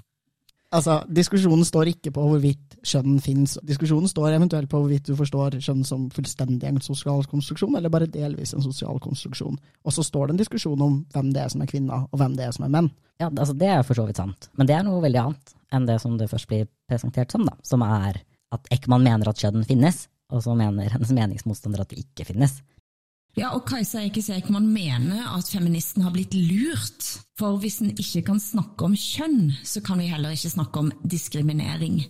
Altså, Diskusjonen står ikke på hvorvidt kjønn finnes. Diskusjonen står eventuelt på hvorvidt du forstår kjønn som fullstendig en sosial konstruksjon, eller bare delvis en sosial konstruksjon. Og så står det en diskusjon om hvem det er som er kvinner, og hvem det er som er menn. Ja, altså Det er for så vidt sant, men det er noe veldig annet enn det som det først blir presentert som, da. Som er at Ekman mener at kjønn finnes, og så mener hennes meningsmotstander at det ikke finnes. Ja, og Kajsa Ekis Ekman mener at feministen har blitt lurt. For hvis en ikke kan snakke om kjønn, så kan vi heller ikke snakke om diskriminering.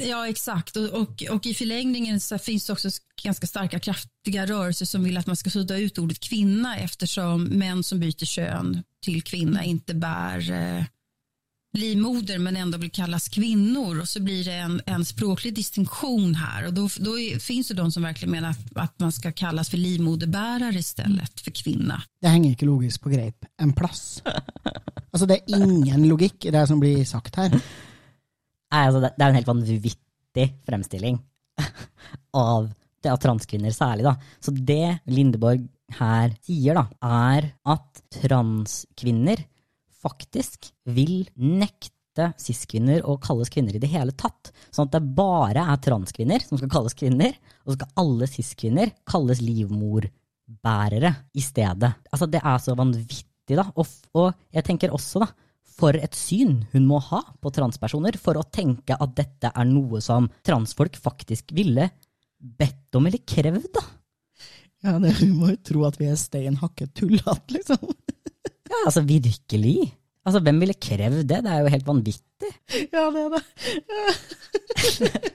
Ja, exakt. Och, och, och, i förlängningen så finns det också ganska starka kraftiga rörelser som vill att man ska sudda ut ordet kvinna eftersom män som byter kön till kvinna inte bär eh, livmoder men ändå vill kallas kvinnor och så blir det en, en språklig distinktion här och då, då finns det de som verkligen menar att, att, man ska kallas för livmoderbärare istället för kvinna. Det hänger inte logiskt på greip en plats. alltså det är ingen logik i det som blir sagt här. Nej, alltså det, det är en helt vanvittig fremstilling av det av transkvinner særlig. Da. Så det Lindeborg her sier, da, er at transkvinner faktisk vil nekte cis-kvinner å kalles kvinner i det hele tatt. Sånn at det bare er transkvinner som skal kalles kvinner, og så skal alle cis-kvinner kalles livmorbærere i stedet. Altså, det er så vanvittig, da. Og, og jeg tenker også, da, for et syn hun må ha på transpersoner for å tenke at dette er noe som transfolk faktisk ville bedt om eller krevd, da. Ja, det, Hun må jo tro at vi er stein hakket tullete, liksom. Ja, altså virkelig. Altså, Hvem ville krevd det? Det er jo helt vanvittig. Ja, det er det.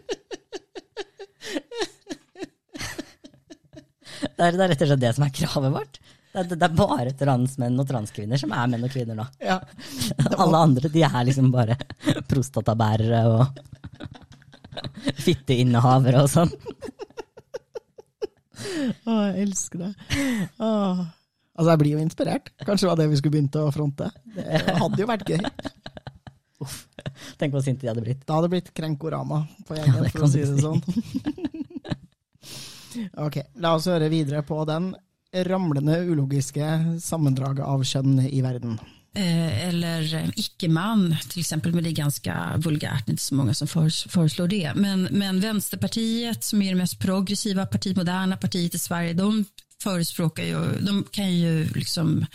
det, er, det er rett og slett det som er kravet vårt. Det er, det er, bare transmenn og transkvinner som er menn og kvinner nå. Ja. Alle andre de er liksom bare prostatabærere og fitteinnehavere og sånn. Å, jeg elsker det. Åh. Altså, jeg blir jo inspirert. Kanskje det var det vi skulle begynt å fronte. Det hadde jo vært gøy. Uff. Tenk hvor sinte de hadde blitt. Da hadde det blitt Krenkorama på gjengen, ja, for å si det sånn. ok, la oss høre videre på den ramlende ulogiske sammendraget av kjønn i verden. Eh, eller ikke-mann, f.eks., exempel, men det er ganske vulgært. Det er ikke så mange som foreslår det. Men, men Vänsterpartiet, som er det mest progressiva partiet, moderne partiet i Sverige, de förespråkar ju, de kan ju liksom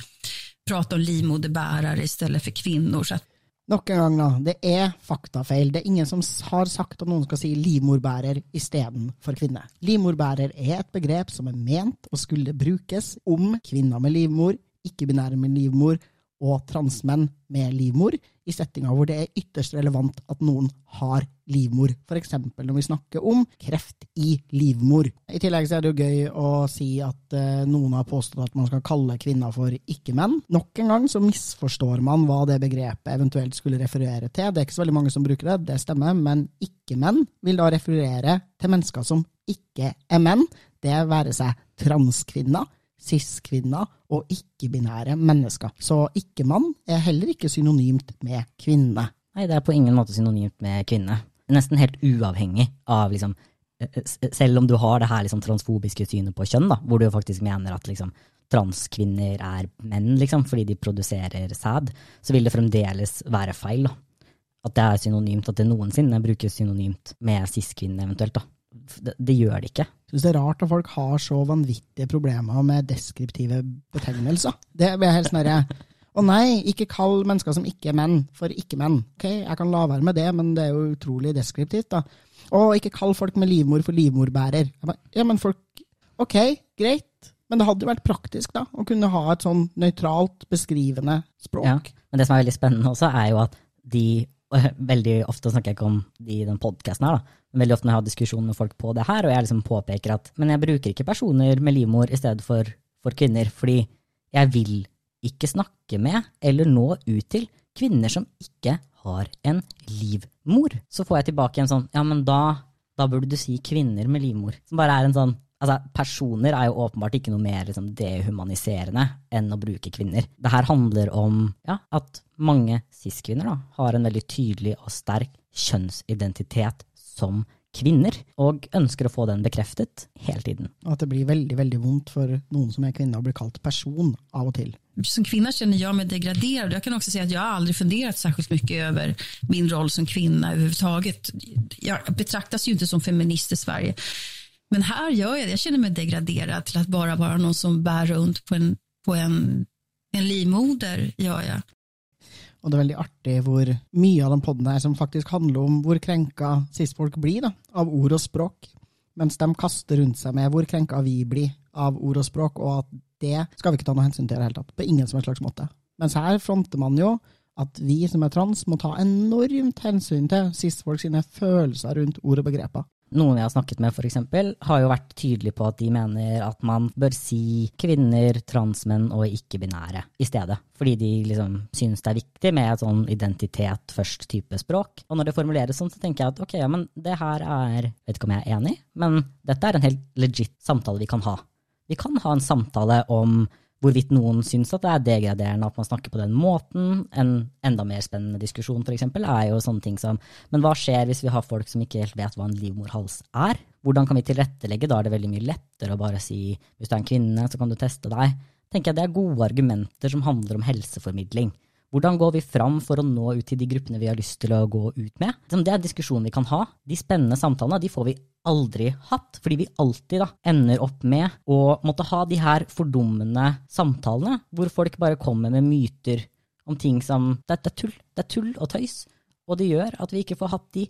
prata om livmoderbärare istället for kvinner. Så att Nok en gang, da. Det er faktafeil. Det er ingen som har sagt at noen skal si livmorbærer istedenfor kvinne. Livmorbærer er et begrep som er ment å skulle brukes om kvinner med livmor, ikke-binære med livmor og transmenn med livmor, i settinger hvor det er ytterst relevant at noen har livmor, f.eks. når vi snakker om kreft i livmor. I tillegg er det jo gøy å si at uh, noen har påstått at man skal kalle kvinner for ikke-menn. Nok en gang så misforstår man hva det begrepet eventuelt skulle referere til. Det er ikke så veldig mange som bruker det, det stemmer, men ikke-menn vil da referere til mennesker som ikke er menn, det være seg transkvinner, cis-kvinner og ikke-binære mennesker. Så ikke-mann er heller ikke synonymt med kvinne. Nei, det er på ingen måte synonymt med kvinne. Nesten helt uavhengig av liksom eh, eh, Selv om du har det her liksom transfobiske synet på kjønn, da, hvor du faktisk mener at liksom transkvinner er menn, liksom, fordi de produserer sæd, så vil det fremdeles være feil. Da. At det er synonymt, at det noensinne brukes synonymt med cis-kvinne eventuelt. da. Det, det, gjør det ikke. Syns det er rart at folk har så vanvittige problemer med deskriptive betegnelser. Det blir helt sånn Å nei, ikke kall mennesker som ikke er menn, for ikke-menn. Ok, jeg kan la være med det, men det er jo utrolig deskriptivt, da. Å, ikke kall folk med livmor for livmorbærer. Ja, men folk Ok, greit. Men det hadde jo vært praktisk, da, å kunne ha et sånn nøytralt, beskrivende språk. Ja. Men det som er veldig spennende også, er jo at de og Veldig ofte snakker jeg ikke om de i den podkasten her, da. Veldig ofte når jeg har diskusjon med folk på det her, og jeg liksom påpeker at men jeg bruker ikke personer med livmor i stedet for, for kvinner, fordi jeg vil ikke snakke med eller nå ut til kvinner som ikke har en livmor. Så får jeg tilbake en sånn ja, men da, da burde du si kvinner med livmor. Som bare er en sånn Altså, Personer er jo åpenbart ikke noe mer liksom, dehumaniserende enn å bruke kvinner. Det her handler om ja, at mange cis-kvinner har en veldig tydelig og sterk kjønnsidentitet som kvinner, og ønsker å få den bekreftet hele tiden. At det blir veldig veldig vondt for noen som er kvinne, å bli kalt person av og til. Som kvinne kjenner jeg meg degradert. Jeg kan også si at jeg har fundert funderat mye over över min roll som kvinne. överhuvudtaget. Jeg betraktes jo ikke som feminist i Sverige. Men her gjør jeg det. Jeg kjenner meg degradert til å bare være noen som bærer rundt på en, på en, en livmoder. gjør jag. Og det er veldig artig hvor mye av den podden her som faktisk handler om hvor krenka cis-folk blir da, av ord og språk, mens de kaster rundt seg med hvor krenka vi blir av ord og språk, og at det skal vi ikke ta noe hensyn til i det hele tatt, på ingen som helst slags måte. Mens her fronter man jo at vi som er trans, må ta enormt hensyn til cis-folk sine følelser rundt ord og begreper. Noen jeg har snakket med, eksempel, har jo vært tydelige på at de mener at man bør si kvinner, transmenn og ikke-binære i stedet. Fordi de liksom synes det er viktig med et sånn identitet først-type språk. Og når det formuleres sånn, så tenker jeg at ok, ja, men det her er Vet ikke om jeg er enig, men dette er en helt legit samtale vi kan ha. Vi kan ha en samtale om hvorvidt noen syns at det er degraderende at man snakker på den måten. En enda mer spennende diskusjon for eksempel, er jo sånne ting som men hva skjer hvis vi har folk som ikke helt vet hva en livmorhals er? Hvordan kan vi tilrettelegge? Da er det veldig mye lettere å bare si hvis du er en kvinne, så kan du teste deg. Tenker jeg Det er gode argumenter som handler om helseformidling. Hvordan går vi fram for å nå ut til de gruppene vi har lyst til å gå ut med? Det er en diskusjon vi kan ha. De spennende samtalene de får vi aldri hatt, fordi vi alltid da ender opp med å måtte ha de her fordummende samtalene, hvor folk bare kommer med myter om ting som det, det er tull. Det er tull og tøys. Og det gjør at vi ikke får hatt de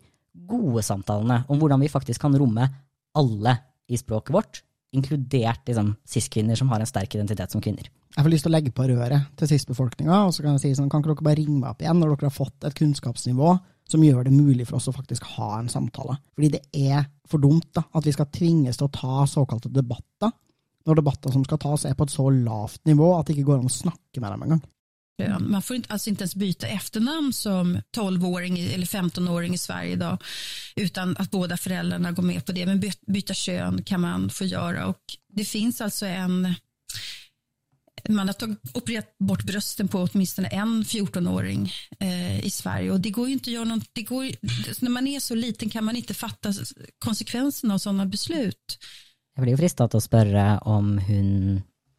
gode samtalene om hvordan vi faktisk kan romme alle i språket vårt, inkludert liksom, cis-kvinner som har en sterk identitet som kvinner. Jeg får lyst til å legge på røret til cis-befolkninga, og så kan jeg si sånn, kan ikke dere bare ringe meg opp igjen når dere har fått et kunnskapsnivå som gjør det mulig for oss å faktisk ha en samtale. Fordi det er for dumt da, at vi skal tvinges til å ta såkalte debatter, når debatter som skal tas er på et så lavt nivå at det ikke går an å snakke med dem engang. Man får inte, alltså inte ens byta efternamn som 12-åring eller 15-åring i Sverige idag utan att båda föräldrarna går med på det. Men byta kön kan man få göra och det finns alltså en man har tagit, opererat bort brösten på åtminstone en 14-åring eh, i Sverige och det går inte att göra något, det går, när man är så liten kan man inte fatta konsekvenserna av sådana beslut. Jeg blir jo frista til å spørre om hun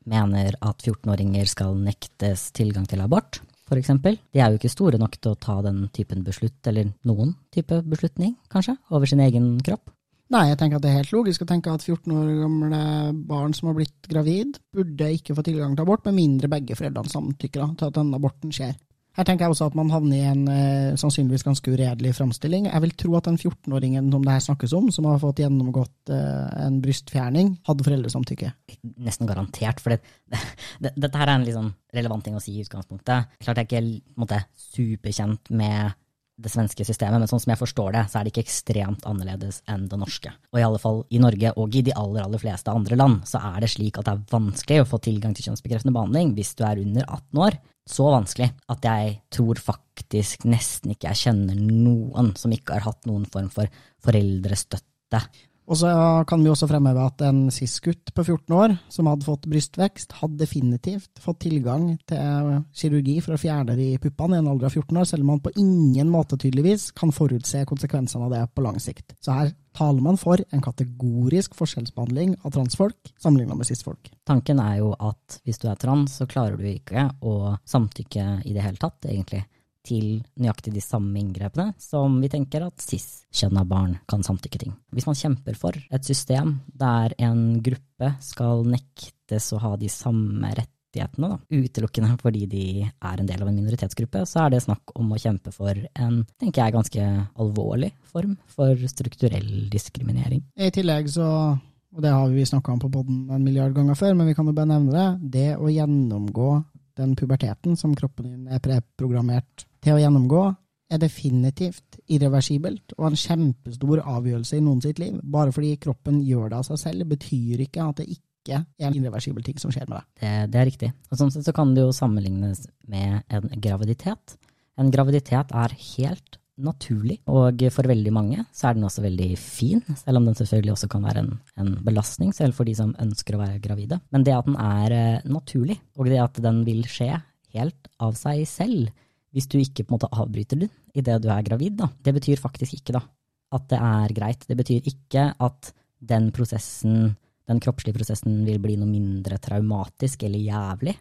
mener at 14-åringer skal nektes tilgang til abort, f.eks. De er jo ikke store nok til å ta den typen beslutt, eller noen type beslutning, kanskje, over sin egen kropp. Nei, jeg tenker at det er helt logisk å tenke at 14 år gamle barn som har blitt gravid, burde ikke få tilgang til abort, med mindre begge foreldrene samtykker til at denne aborten skjer. Her tenker jeg også at man havner i en eh, sannsynligvis ganske uredelig framstilling. Jeg vil tro at den 14-åringen som det her snakkes om, som har fått gjennomgått eh, en brystfjerning, hadde foreldresamtykke. Nesten garantert, for det, det, dette her er en sånn relevant ting å si i utgangspunktet. Klart jeg er ikke måtte, superkjent med det svenske systemet, men sånn som jeg forstår det, så er det ikke ekstremt annerledes enn det norske. Og i alle fall i Norge og i de aller, aller fleste andre land, så er det slik at det er vanskelig å få tilgang til kjønnsbekreftende behandling hvis du er under 18 år. Så vanskelig at jeg tror faktisk nesten ikke jeg kjenner noen som ikke har hatt noen form for foreldrestøtte og så kan vi også fremheve at en cis-gutt på 14 år som hadde fått brystvekst, hadde definitivt fått tilgang til kirurgi for å fjerne de puppene i en alder av 14 år, selv om man på ingen måte tydeligvis kan forutse konsekvensene av det på lang sikt. Så her taler man for en kategorisk forskjellsbehandling av transfolk sammenlignet med cis-folk. Tanken er jo at hvis du er trans, så klarer du ikke å samtykke i det hele tatt, egentlig til nøyaktig de samme inngrepene som vi tenker at cis-kjønna barn kan samtykke til. Hvis man kjemper for et system der en gruppe skal nektes å ha de samme rettighetene, da, utelukkende fordi de er en del av en minoritetsgruppe, så er det snakk om å kjempe for en, tenker jeg, ganske alvorlig form for strukturell diskriminering. I tillegg så, og det har vi snakka om på poden en milliard ganger før, men vi kan jo bare nevne det, det å gjennomgå den puberteten som kroppen din er preprogrammert til å gjennomgå, er definitivt irreversibelt og en kjempestor avgjørelse i noen sitt liv. Bare fordi kroppen gjør det av seg selv, betyr ikke at det ikke er en irreversibel ting som skjer med deg. Det, det er riktig. Og sånn sett så kan det jo sammenlignes med en graviditet. En graviditet er helt naturlig, og for veldig mange så er den også veldig fin, selv om den selvfølgelig også kan være en, en belastning, selv for de som ønsker å være gravide. Men det at den er eh, naturlig, og det at den vil skje helt av seg selv, hvis du ikke på en måte avbryter den idet du er gravid, da. Det betyr faktisk ikke da, at det er greit. Det betyr ikke at den prosessen, den kroppslige prosessen vil bli noe mindre traumatisk eller jævlig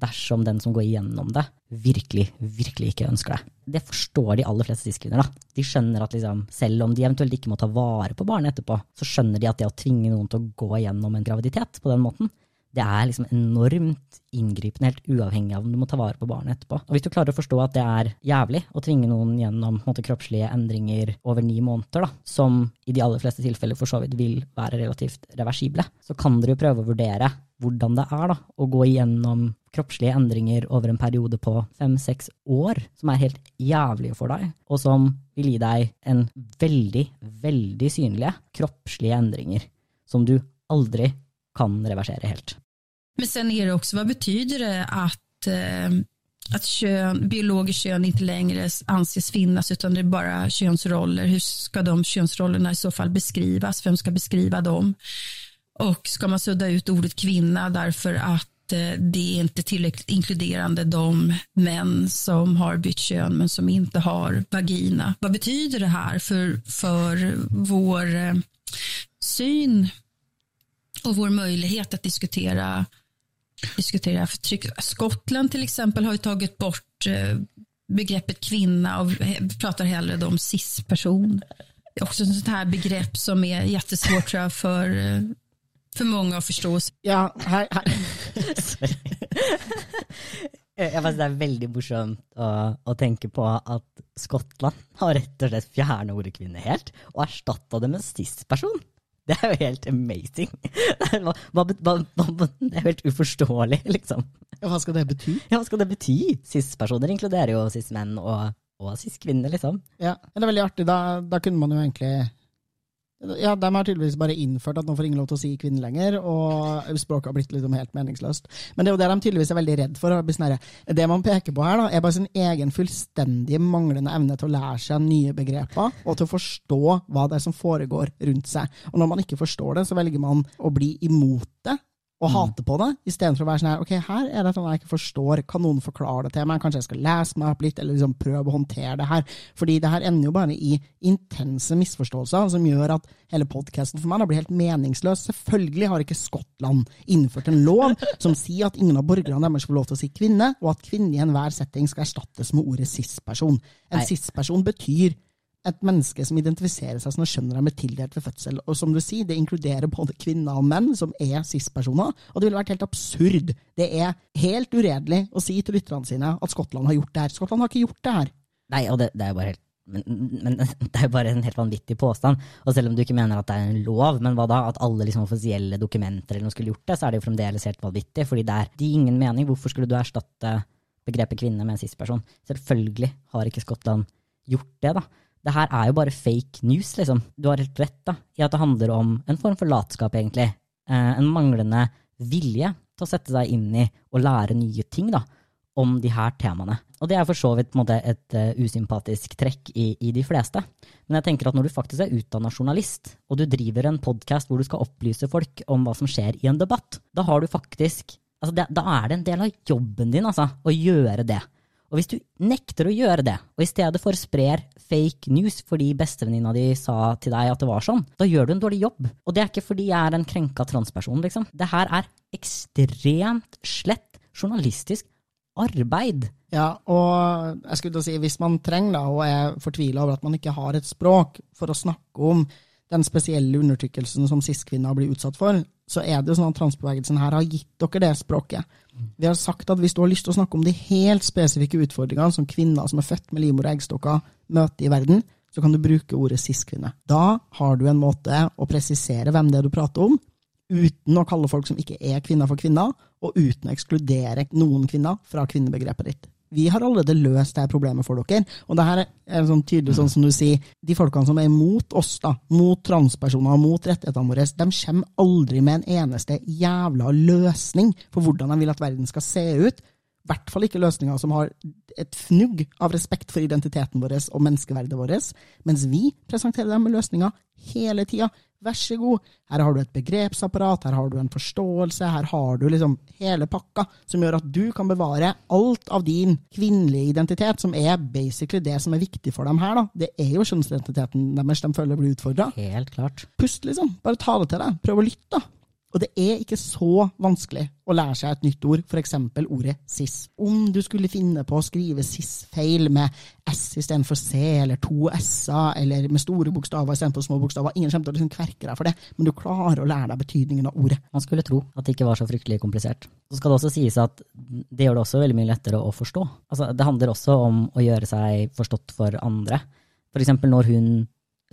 dersom den som går igjennom det, virkelig, virkelig ikke ønsker det. Det forstår de aller fleste cis-kvinner. De skjønner at liksom, selv om de eventuelt ikke må ta vare på barnet etterpå, så skjønner de at det å tvinge noen til å gå igjennom en graviditet på den måten, det er liksom enormt inngripende, helt uavhengig av om du må ta vare på barnet etterpå. Og hvis du klarer å forstå at det er jævlig å tvinge noen gjennom måte, kroppslige endringer over ni måneder, da, som i de aller fleste tilfeller for så vidt vil være relativt reversible, så kan dere jo prøve å vurdere hvordan det er da, å gå igjennom kroppslige endringer over en periode på fem-seks år, som er helt jævlige for deg, og som vil gi deg en veldig, veldig synlige kroppslige endringer som du aldri kan reversere helt. Men sen är det också, vad betyder det att, eh, att kön, biologiskt kön inte längre anses finnas utan det är bara könsroller? Hur ska de könsrollerna i så fall beskrivas? Vem ska beskriva dem? Och ska man sudda ut ordet kvinna därför att eh, det är inte tillräckligt inkluderande de män som har bytt kön men som inte har vagina. Vad betyder det här för, för vår eh, syn och vår möjlighet att diskutera, diskutera förtryck. Skottland till exempel har ju tagit bort eh, begreppet kvinna och pratar hellre om cis-person. Det är också ett sånt här begrepp som är jättesvårt tror jag, för, eh, för många att förstå. Ja, her, här. Jeg synes Det er veldig morsomt å, å, tenke på at Skottland har rett og slett fjernet ordet kvinne helt, og erstatta det med cis-person. Det er jo helt amazing. Hva, hva, hva, det er jo helt uforståelig, liksom. Hva skal det bety? Ja, hva skal det bety? Cis-personer inkluderer jo cis-menn og, og cis-kvinner, liksom. Ja, det er veldig artig. Da, da kunne man jo egentlig ja, De har tydeligvis bare innført at nå får ingen lov til å si kvinne lenger, og språket har blitt liksom helt meningsløst. Men det er jo det de tydeligvis er veldig redd for. Det man peker på her, da, er bare sin egen fullstendig manglende evne til å lære seg nye begreper, og til å forstå hva det er som foregår rundt seg. Og når man ikke forstår det, så velger man å bli imot det, og mm. hate på det, istedenfor å være sånn her Ok, her er det noe jeg ikke forstår, kan noen forklare det til meg? Kanskje jeg skal lese meg opp litt, eller liksom prøve å håndtere det her? Fordi det her ender jo bare i intense misforståelser, som gjør at hele podkasten for meg blir helt meningsløs. Selvfølgelig har ikke Skottland innført en lov som sier at ingen av borgerne deres får lov til å si kvinne, og at kvinne i enhver setting skal erstattes med ordet cis-person. En cis-person betyr et menneske som identifiserer seg som skjønner de er tildelt ved fødsel. Og som du sier, det inkluderer både kvinner og menn som er cis-personer. Og det ville vært helt absurd. Det er helt uredelig å si til lytterne sine at Skottland har gjort det her. Skottland har ikke gjort det her. Nei, og det, det er jo bare helt men, men, det er jo bare en helt vanvittig påstand. Og selv om du ikke mener at det er en lov, men hva da? At alle liksom offisielle dokumenter eller noe skulle gjort det, så er det jo fremdeles helt vanvittig. fordi det er det gir ingen mening. Hvorfor skulle du erstatte begrepet kvinne med en cis-person? Selvfølgelig har ikke Skottland gjort det, da det her er jo bare fake news, liksom. Du har helt rett da, i at det handler om en form for latskap, egentlig. Eh, en manglende vilje til å sette seg inn i og lære nye ting da, om de her temaene. Og det er for så vidt måte, et uh, usympatisk trekk i, i, de fleste. Men jeg tenker at når du faktisk er utdanna journalist, og du driver en podkast hvor du skal opplyse folk om hva som skjer i en debatt, da har du faktisk altså det, Da er det en del av jobben din, altså, å gjøre det. Og hvis du nekter å gjøre det, og i stedet for sprer fake news fordi bestevenninna di sa til deg at det var sånn, da gjør du en dårlig jobb. Og det er ikke fordi jeg er en krenka transperson, liksom. Det her er ekstremt slett journalistisk arbeid. Ja, og jeg skulle si, hvis man trenger da, og er fortvila over at man ikke har et språk for å snakke om den spesielle undertrykkelsen som cis-kvinner blir utsatt for, så er det jo sånn at transbevegelsen her har gitt dere det språket. Vi har sagt at hvis du har lyst til å snakke om de helt spesifikke utfordringene som kvinner som er født med livmor og eggstokker, møter i verden, så kan du bruke ordet cis-kvinne. Da har du en måte å presisere hvem det er du prater om, uten å kalle folk som ikke er kvinner for kvinner, og uten å ekskludere noen kvinner fra kvinnebegrepet ditt. Vi har allerede løst det problemet for dere. Og det her er sånn tydelig sånn som du sier, de folkene som er mot oss, da, mot transpersoner og mot rettighetene våre, de kommer aldri med en eneste jævla løsning for hvordan de vil at verden skal se ut. I hvert fall ikke løsninger som har et fnugg av respekt for identiteten vår og menneskeverdet vårt, mens vi presenterer dem med løsninger hele tida. Vær så god, her har du et begrepsapparat, her har du en forståelse, her har du liksom hele pakka, som gjør at du kan bevare alt av din kvinnelige identitet, som er basically det som er viktig for dem her. da. Det er jo kjønnsidentiteten deres de føler blir utfordra. Helt klart. Pust, liksom. Bare ta det til deg. Prøv å lytte, da. Og det er ikke så vanskelig å lære seg et nytt ord, f.eks. ordet cis. Om du skulle finne på å skrive cis-feil med S istedenfor C, eller to S-er, eller med store bokstaver istedenfor små bokstaver, ingen kommer til å liksom kverke deg for det, men du klarer å lære deg betydningen av ordet. Man skulle tro at det ikke var så fryktelig komplisert. Så skal det også sies at det gjør det også veldig mye lettere å forstå. Altså, det handler også om å gjøre seg forstått for andre. For eksempel når hun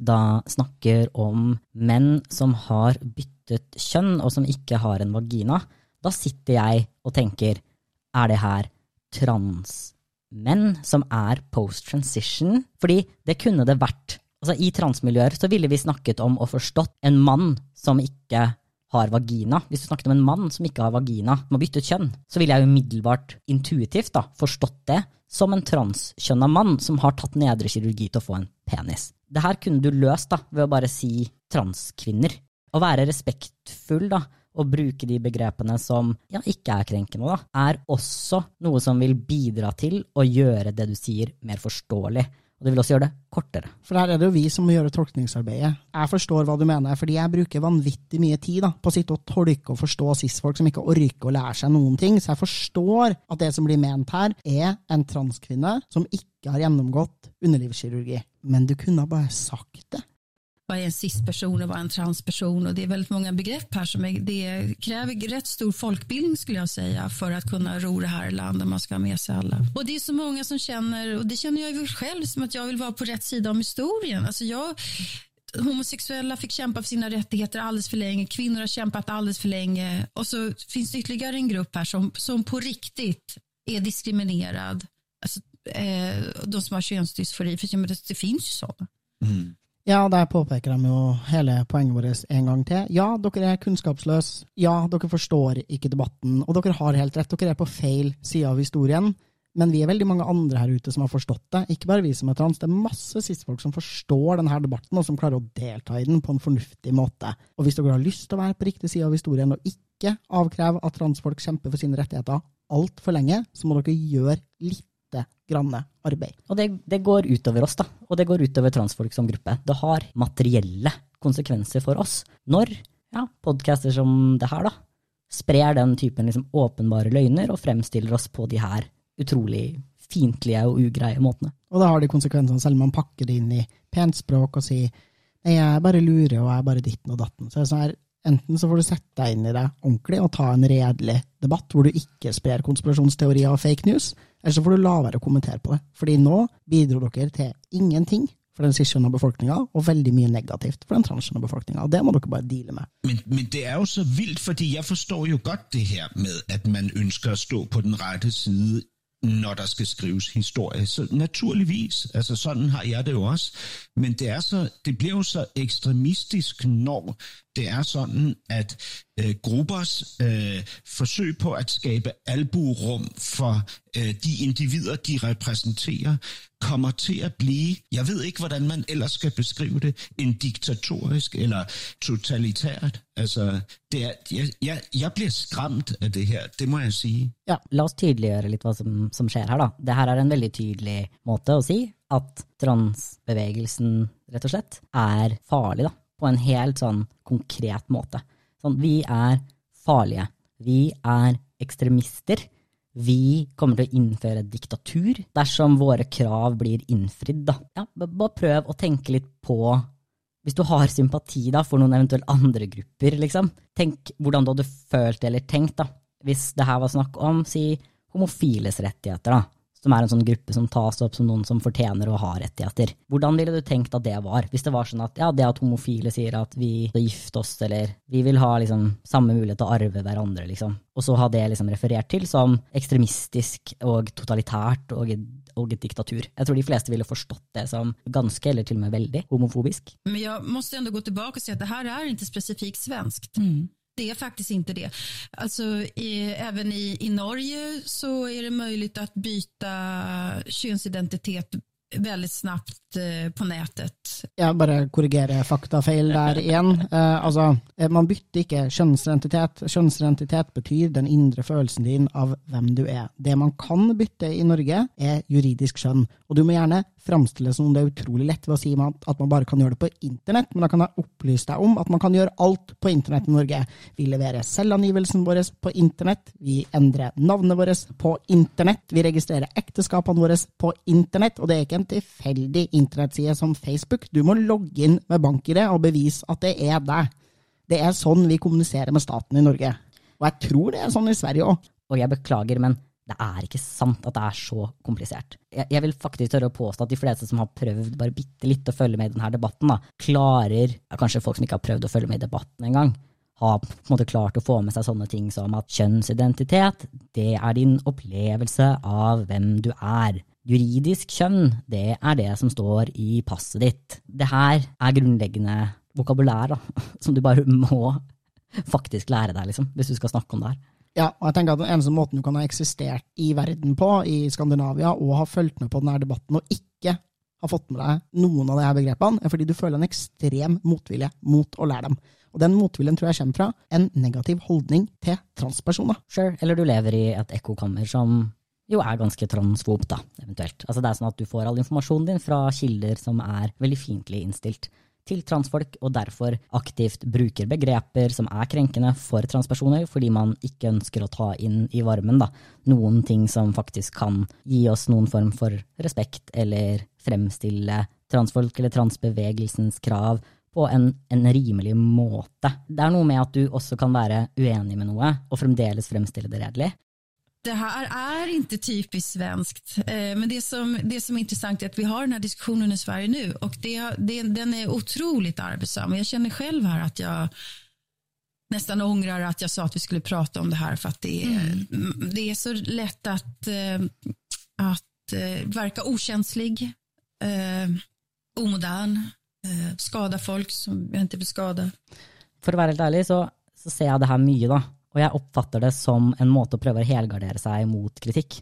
da snakker om menn som har byttet kjønn, og som ikke har en vagina, da sitter jeg og tenker, er det her transmenn som er post-transition? Fordi det kunne det vært. Altså, I transmiljøer så ville vi snakket om og forstått en mann som ikke har vagina. Hvis du snakket om en mann som ikke har vagina, som har byttet kjønn, så ville jeg umiddelbart intuitivt da, forstått det som en transkjønna mann som har tatt nedre kirurgi til å få en penis. Det her kunne du løst da, ved å bare si transkvinner. Å være respektfull da, og bruke de begrepene som ja, ikke er krenkende, da, er også noe som vil bidra til å gjøre det du sier, mer forståelig. Og det vil også gjøre det kortere. For her er det jo vi som må gjøre tolkningsarbeidet. Jeg forstår hva du mener, fordi jeg bruker vanvittig mye tid da, på å sitte og tolke og forstå cis-folk som ikke orker å lære seg noen ting. Så jeg forstår at det som blir ment her, er en transkvinne som ikke har gjennomgått underlivskirurgi. Men du kunne bare sagt det. Vad är en cis-person och vad är en transperson? Och det är väldigt många begrepp här som är, det kräver rätt stor folkbildning skulle jag säga för att kunna ro det här landet man ska ha med sig alla. Och det är så många som känner, och det känner jag själv, som att jag vill vara på rätt sida om historien. Alltså jag, homosexuella fick kämpa för sina rättigheter alldeles för länge, kvinnor har kämpat alldeles för länge och så finns det ytterligare en grupp här som, som på riktigt är diskriminerad. Alltså, eh, de som har könsdysfori, för det finns ju sådana. Mm. Ja, der påpeker de jo hele poenget vårt en gang til. Ja, dere er kunnskapsløse. Ja, dere forstår ikke debatten. Og dere har helt rett, dere er på feil side av historien. Men vi er veldig mange andre her ute som har forstått det. Ikke bare vi som er trans. Det er masse cis-folk som forstår denne debatten, og som klarer å delta i den på en fornuftig måte. Og hvis dere har lyst til å være på riktig side av historien, og ikke avkreve at transfolk kjemper for sine rettigheter altfor lenge, så må dere gjøre litt grann arbeid. Og det, det, går utover oss, da. Og det går utover transfolk som gruppe. Det har materielle konsekvenser for oss når ja, podcaster som det her da, sprer den typen liksom, åpenbare løgner og fremstiller oss på de her utrolig fiendtlige og ugreie måtene. Og da har de konsekvensene, selv om man pakker det inn i pent språk og sier nei, jeg bare lurer og jeg bare ditten og datten. Så sånn her, Enten så får du sette deg inn i det ordentlig og ta en redelig debatt hvor du ikke sprer konspirasjonsteorier og fake news, eller så får du la være å kommentere på det. Fordi nå bidro dere til ingenting for den cis-kjønna befolkninga, og veldig mye negativt for den transkjønna befolkninga. Det må dere bare deale med. Men, men, det er jo så vilt, fordi jeg forstår jo godt det her med at man ønsker å stå på den rette side når der skal skrives historie. Så naturligvis, altså Sånn har jeg det jo også. Men det, er så, det blir jo så ekstremistisk, når det er sådan, at øh, gruppers øh, forsøg på at skabe alburum for øh, de individer, de repræsenterer, kommer til at blive, jeg ved ikke, hvordan man ellers skal beskrive det, en diktatorisk eller totalitært. Altså, det er, jeg, jeg, jeg bliver skræmt af det her, det må jeg sige. Ja, la oss tydeliggjøre litt hva som, som skjer her, da. Det her er en veldig tydelig måte å si at transbevegelsen, rett og slett, er farlig, da på en helt sånn konkret måte. Sånn, vi er farlige. Vi er ekstremister. Vi kommer til å innføre diktatur dersom våre krav blir innfridd. Da. Ja, bare prøv å tenke litt på hvis du har sympati da for noen eventuelt andre grupper, liksom, tenk hvordan du hadde følt eller tenkt da, hvis det her var snakk om, si, homofiles rettigheter, da som er en sånn gruppe som tas opp som noen som fortjener å ha rettigheter. Hvordan ville du tenkt at det var, hvis det var sånn at ja, det at homofile sier at vi skal gifte oss, eller vi vil ha liksom samme mulighet til å arve hverandre, liksom, og så ha det liksom referert til som ekstremistisk og totalitært og og et diktatur. Jeg tror de fleste ville forstått det som ganske, eller til og med veldig, homofobisk. Men jeg måste ändå gå tilbake og si at det her er ikke spesifikt svenskt. Mm. Det är faktiskt inte det. Alltså, i, även i, i Norge så är det möjligt att byta könsidentitet veldig snabbt eh, på nettet. Jeg bare korrigerer faktafeil der igjen. Eh, altså, man bytter ikke kjønnsidentitet. Kjønnsidentitet betyr den indre følelsen din av hvem du er. Det man kan bytte i Norge, er juridisk skjønn. Og du må gjerne framstille det som om det er utrolig lett ved å si at man bare kan gjøre det på internett, men da kan jeg opplyse deg om at man kan gjøre alt på internett i Norge. Vi leverer selvangivelsen vår på internett, vi endrer navnet vårt på internett, vi registrerer ekteskapene våre på internett, og det er ikke en tilfeldig internettside som Facebook. Du må logge inn med bank-ID og bevise at det er deg. Det er sånn vi kommuniserer med staten i Norge. Og jeg tror det er sånn i Sverige òg. Og jeg beklager, men det er ikke sant at det er så komplisert. Jeg, jeg, vil faktisk tørre å påstå at de fleste som har prøvd bare bitte litt å følge med i denne debatten, da, klarer, ja, kanskje folk som ikke har prøvd å følge med i debatten engang, har på en måte klart å få med seg sånne ting som at kjønnsidentitet, det er din opplevelse av hvem du er. Juridisk kjønn, det er det som står i passet ditt. Det her er grunnleggende vokabulær da, som du bare må faktisk lære deg, liksom, hvis du skal snakke om det her. Ja, og jeg tenker at Den eneste måten du kan ha eksistert i verden på, i Skandinavia, og ha fulgt med på denne debatten og ikke ha fått med deg noen av de her begrepene, er fordi du føler en ekstrem motvilje mot å lære dem. Og den motviljen tror jeg kommer fra en negativ holdning til transpersoner. Sure, eller du lever i et ekkokammer som jo er ganske transfob, da, eventuelt. Altså det er sånn at du får all informasjonen din fra kilder som er veldig fiendtlig innstilt til transfolk, og derfor aktivt bruker begreper som er krenkende for transpersoner, fordi man ikke ønsker å ta inn i varmen da, noen ting som faktisk kan gi oss noen form for respekt, eller fremstille transfolk eller transbevegelsens krav på en, en, rimelig måte. Det er noe med at du også kan være uenig med noe, og fremdeles fremstille det redelig. Det her er ikke typisk svenskt, eh, men det som, det som er interessant er at vi har denne diskusjonen i Sverige nå, og det, det, den er otroligt arbeidsam. Jeg kjenner selv här at jeg nesten ångrar at jeg sa at vi skulle prate om det her, for det, mm. det, er så lett att, att at eh, verka okänslig, eh, omodern, eh, skada folk som jag ikke vill skada. For å være helt ærlig, så, så ser jeg det her mye, da og jeg oppfatter det som en måte å prøve å helgardere seg mot kritikk.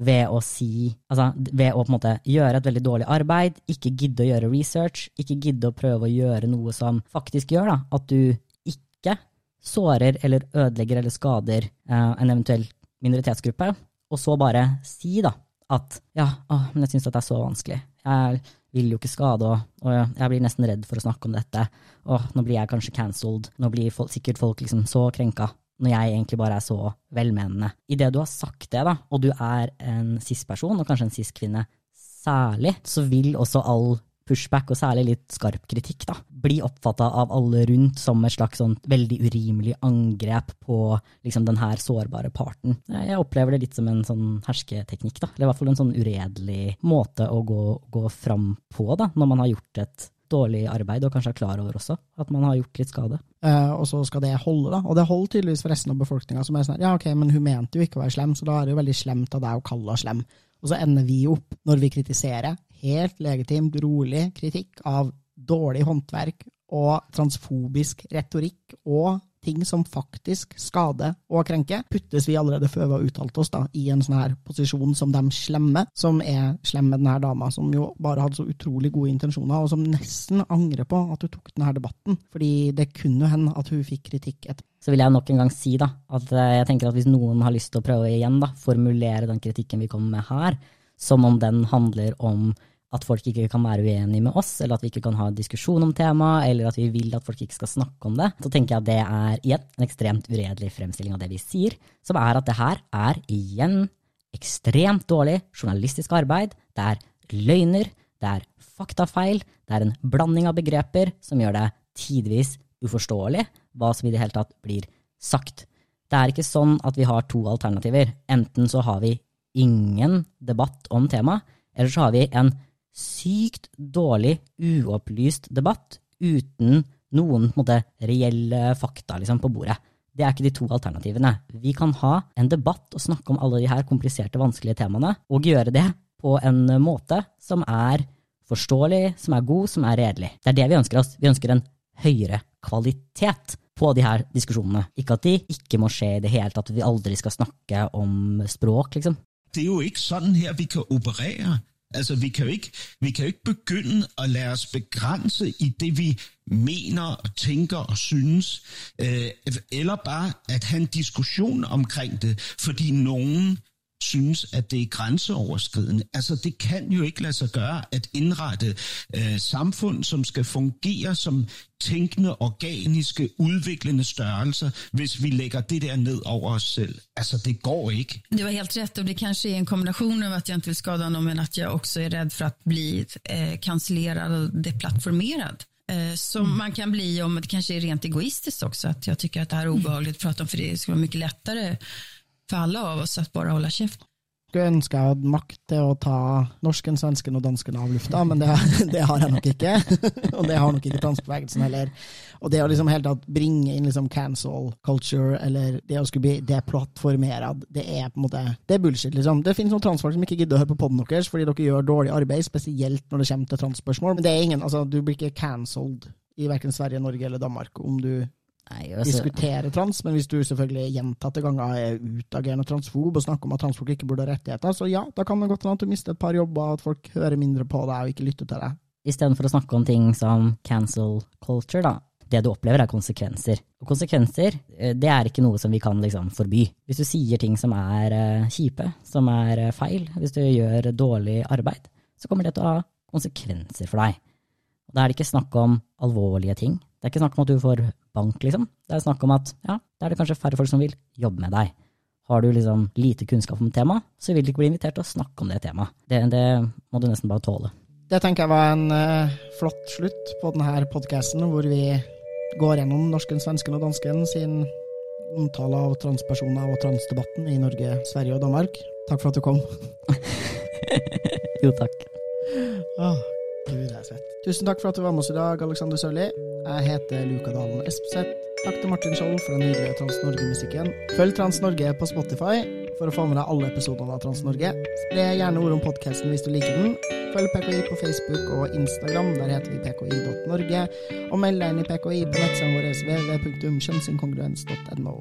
Ved å si Altså, ved å gjøre et veldig dårlig arbeid, ikke gidde å gjøre research, ikke gidde å prøve å gjøre noe som faktisk gjør da, at du ikke sårer eller ødelegger eller skader eh, en eventuell minoritetsgruppe, og så bare si da at ja, å, men jeg syns det er så vanskelig. Jeg vil jo ikke skade, og, og, jeg blir nesten redd for å snakke om dette. Og nå blir jeg kanskje cancelled, nå blir folk, sikkert folk liksom så krenka når jeg egentlig bare er så velmenende. Idet du har sagt det, da, og du er en cis-person, og kanskje en cis-kvinne særlig, så vil også all pushback, og særlig litt skarp kritikk, da, bli oppfatta av alle rundt som et slags sånn veldig urimelig angrep på liksom den her sårbare parten. Jeg opplever det litt som en sånn hersketeknikk, da, eller i hvert fall en sånn uredelig måte å gå, gå fram på, da, når man har gjort et dårlig arbeid, og kanskje er klar over også at man har gjort litt skade. Uh, og så skal det holde, da. Og det holder tydeligvis for resten av befolkninga, som er sånn ja ok, men hun mente jo ikke å være slem, så da er det jo veldig slemt av deg å kalle henne slem. Og så ender vi opp, når vi kritiserer, helt legitimt, rolig kritikk av dårlig håndverk og transfobisk retorikk og ting som faktisk skader og krenker, puttes vi allerede før vi har uttalt oss, da, i en sånn her posisjon som de slemme, som er slem med denne dama, som jo bare hadde så utrolig gode intensjoner, og som nesten angrer på at hun tok denne debatten, fordi det kunne jo hende at hun fikk kritikk etterpå. Så vil jeg nok en gang si da, at eh, jeg tenker at hvis noen har lyst til å prøve igjen da, formulere den kritikken vi kommer med her, som om den handler om at folk ikke kan være uenige med oss, eller at vi ikke kan ha en diskusjon om temaet, eller at vi vil at folk ikke skal snakke om det, så tenker jeg at det er igjen en ekstremt uredelig fremstilling av det vi sier, som er at det her er igjen ekstremt dårlig journalistisk arbeid, det er løgner, Det er faktafeil, det er en blanding av begreper som gjør det tidvis uforståelig hva som i det hele tatt blir sagt. Det er ikke sånn at vi har to alternativer. Enten så har vi ingen debatt om temaet, eller så har vi en sykt dårlig, uopplyst debatt uten noen på en måte, reelle fakta liksom, på bordet. Det er ikke de to alternativene. Vi kan ha en debatt og snakke om alle de her kompliserte, vanskelige temaene, og gjøre det på en måte som er forståelig, som er god, som er redelig. Det er det vi ønsker oss. Vi ønsker en høyere kvalitet på de her diskusjonene. Ikke at de ikke må skje i det hele tatt, at vi aldri skal snakke om språk, liksom. Det er jo ikke sånn her vi kan operere. Altså, vi kan, jo ikke, vi kan jo ikke begynde å la oss begrense i det vi mener og tenker og synes, øh, eller bare at ha en diskusjon omkring det, fordi noen synes, at det er grænseoverskridende. Altså, det kan jo ikke lade sig gøre at indrette øh, samfund, som skal fungere som tænkende, organiske, udviklende størrelser, hvis vi lægger det der ned over os selv. Altså, det går ikke. Det var helt rätt og det kanskje er en kombination av at jeg ikke vil skada någon men at jeg også er redd for at bli eh, cancellerad og deplattformerad. Eh, som mm. man kan bli om det kanske är rent egoistiskt också. Att jag tycker att det här är obehagligt att prata om för det skulle vara mycket lättare for alle oss at bare holder kjeft. Skulle ønske jeg hadde makt til å ta norsken, svensken og dansken av lufta, men det, det, har jeg nok ikke. og det har nok ikke transbevegelsen heller. Og det å liksom helt tatt bringe inn liksom cancel culture, eller det å skulle bli deplattformerad, det er på en måte det er bullshit, liksom. Det finnes noen transfolk som ikke gidder å høre på poden deres fordi dere gjør dårlig arbeid, spesielt når det kommer til transspørsmål. Men det er ingen, altså, du blir ikke cancelled i verken Sverige, Norge eller Danmark om du Nei, altså, diskutere trans, men hvis du selvfølgelig gjentatte ganger er utagerende transfob og snakker om at transfolk ikke burde ha rettigheter, så ja, da kan det godt hende at du mister et par jobber, at folk hører mindre på deg og ikke lytter til deg. Istedenfor å snakke om ting som cancel culture, da. Det du opplever, er konsekvenser. Og konsekvenser, eh, det er ikke noe som vi kan liksom forby. Hvis du sier ting som er uh, kjipe, som er uh, feil, hvis du gjør dårlig arbeid, så kommer det til å ha konsekvenser for deg. Og da er det ikke snakk om alvorlige ting. Det er ikke snakk om at du får bank, liksom. Det er snakk om at ja, da er det kanskje færre folk som vil jobbe med deg. Har du liksom lite kunnskap om temaet, så vil du ikke bli invitert til å snakke om det temaet. Det, det må du nesten bare tåle. Det tenker jeg var en uh, flott slutt på denne podkasten, hvor vi går gjennom norsken, svensken og dansken sin omtale av transpersoner og transdebatten i Norge, Sverige og Danmark. Takk for at du kom. jo, takk. Åh, Gud, jeg er svett. Tusen takk for at du var med oss i dag, Alexander Sørli. Jeg heter Luka Dalen Espseth. Takk til Martin Skjold for den nydelige Trans Norge-musikken. Følg Trans Norge på Spotify for å få med deg alle episodene av Trans Norge. Spre gjerne ord om podkasten hvis du liker den. Følg PKI på Facebook og Instagram, der heter vi pki.norge. Og meld deg inn i PKI på nettsiden vår www.kjønnsinkongruens.no.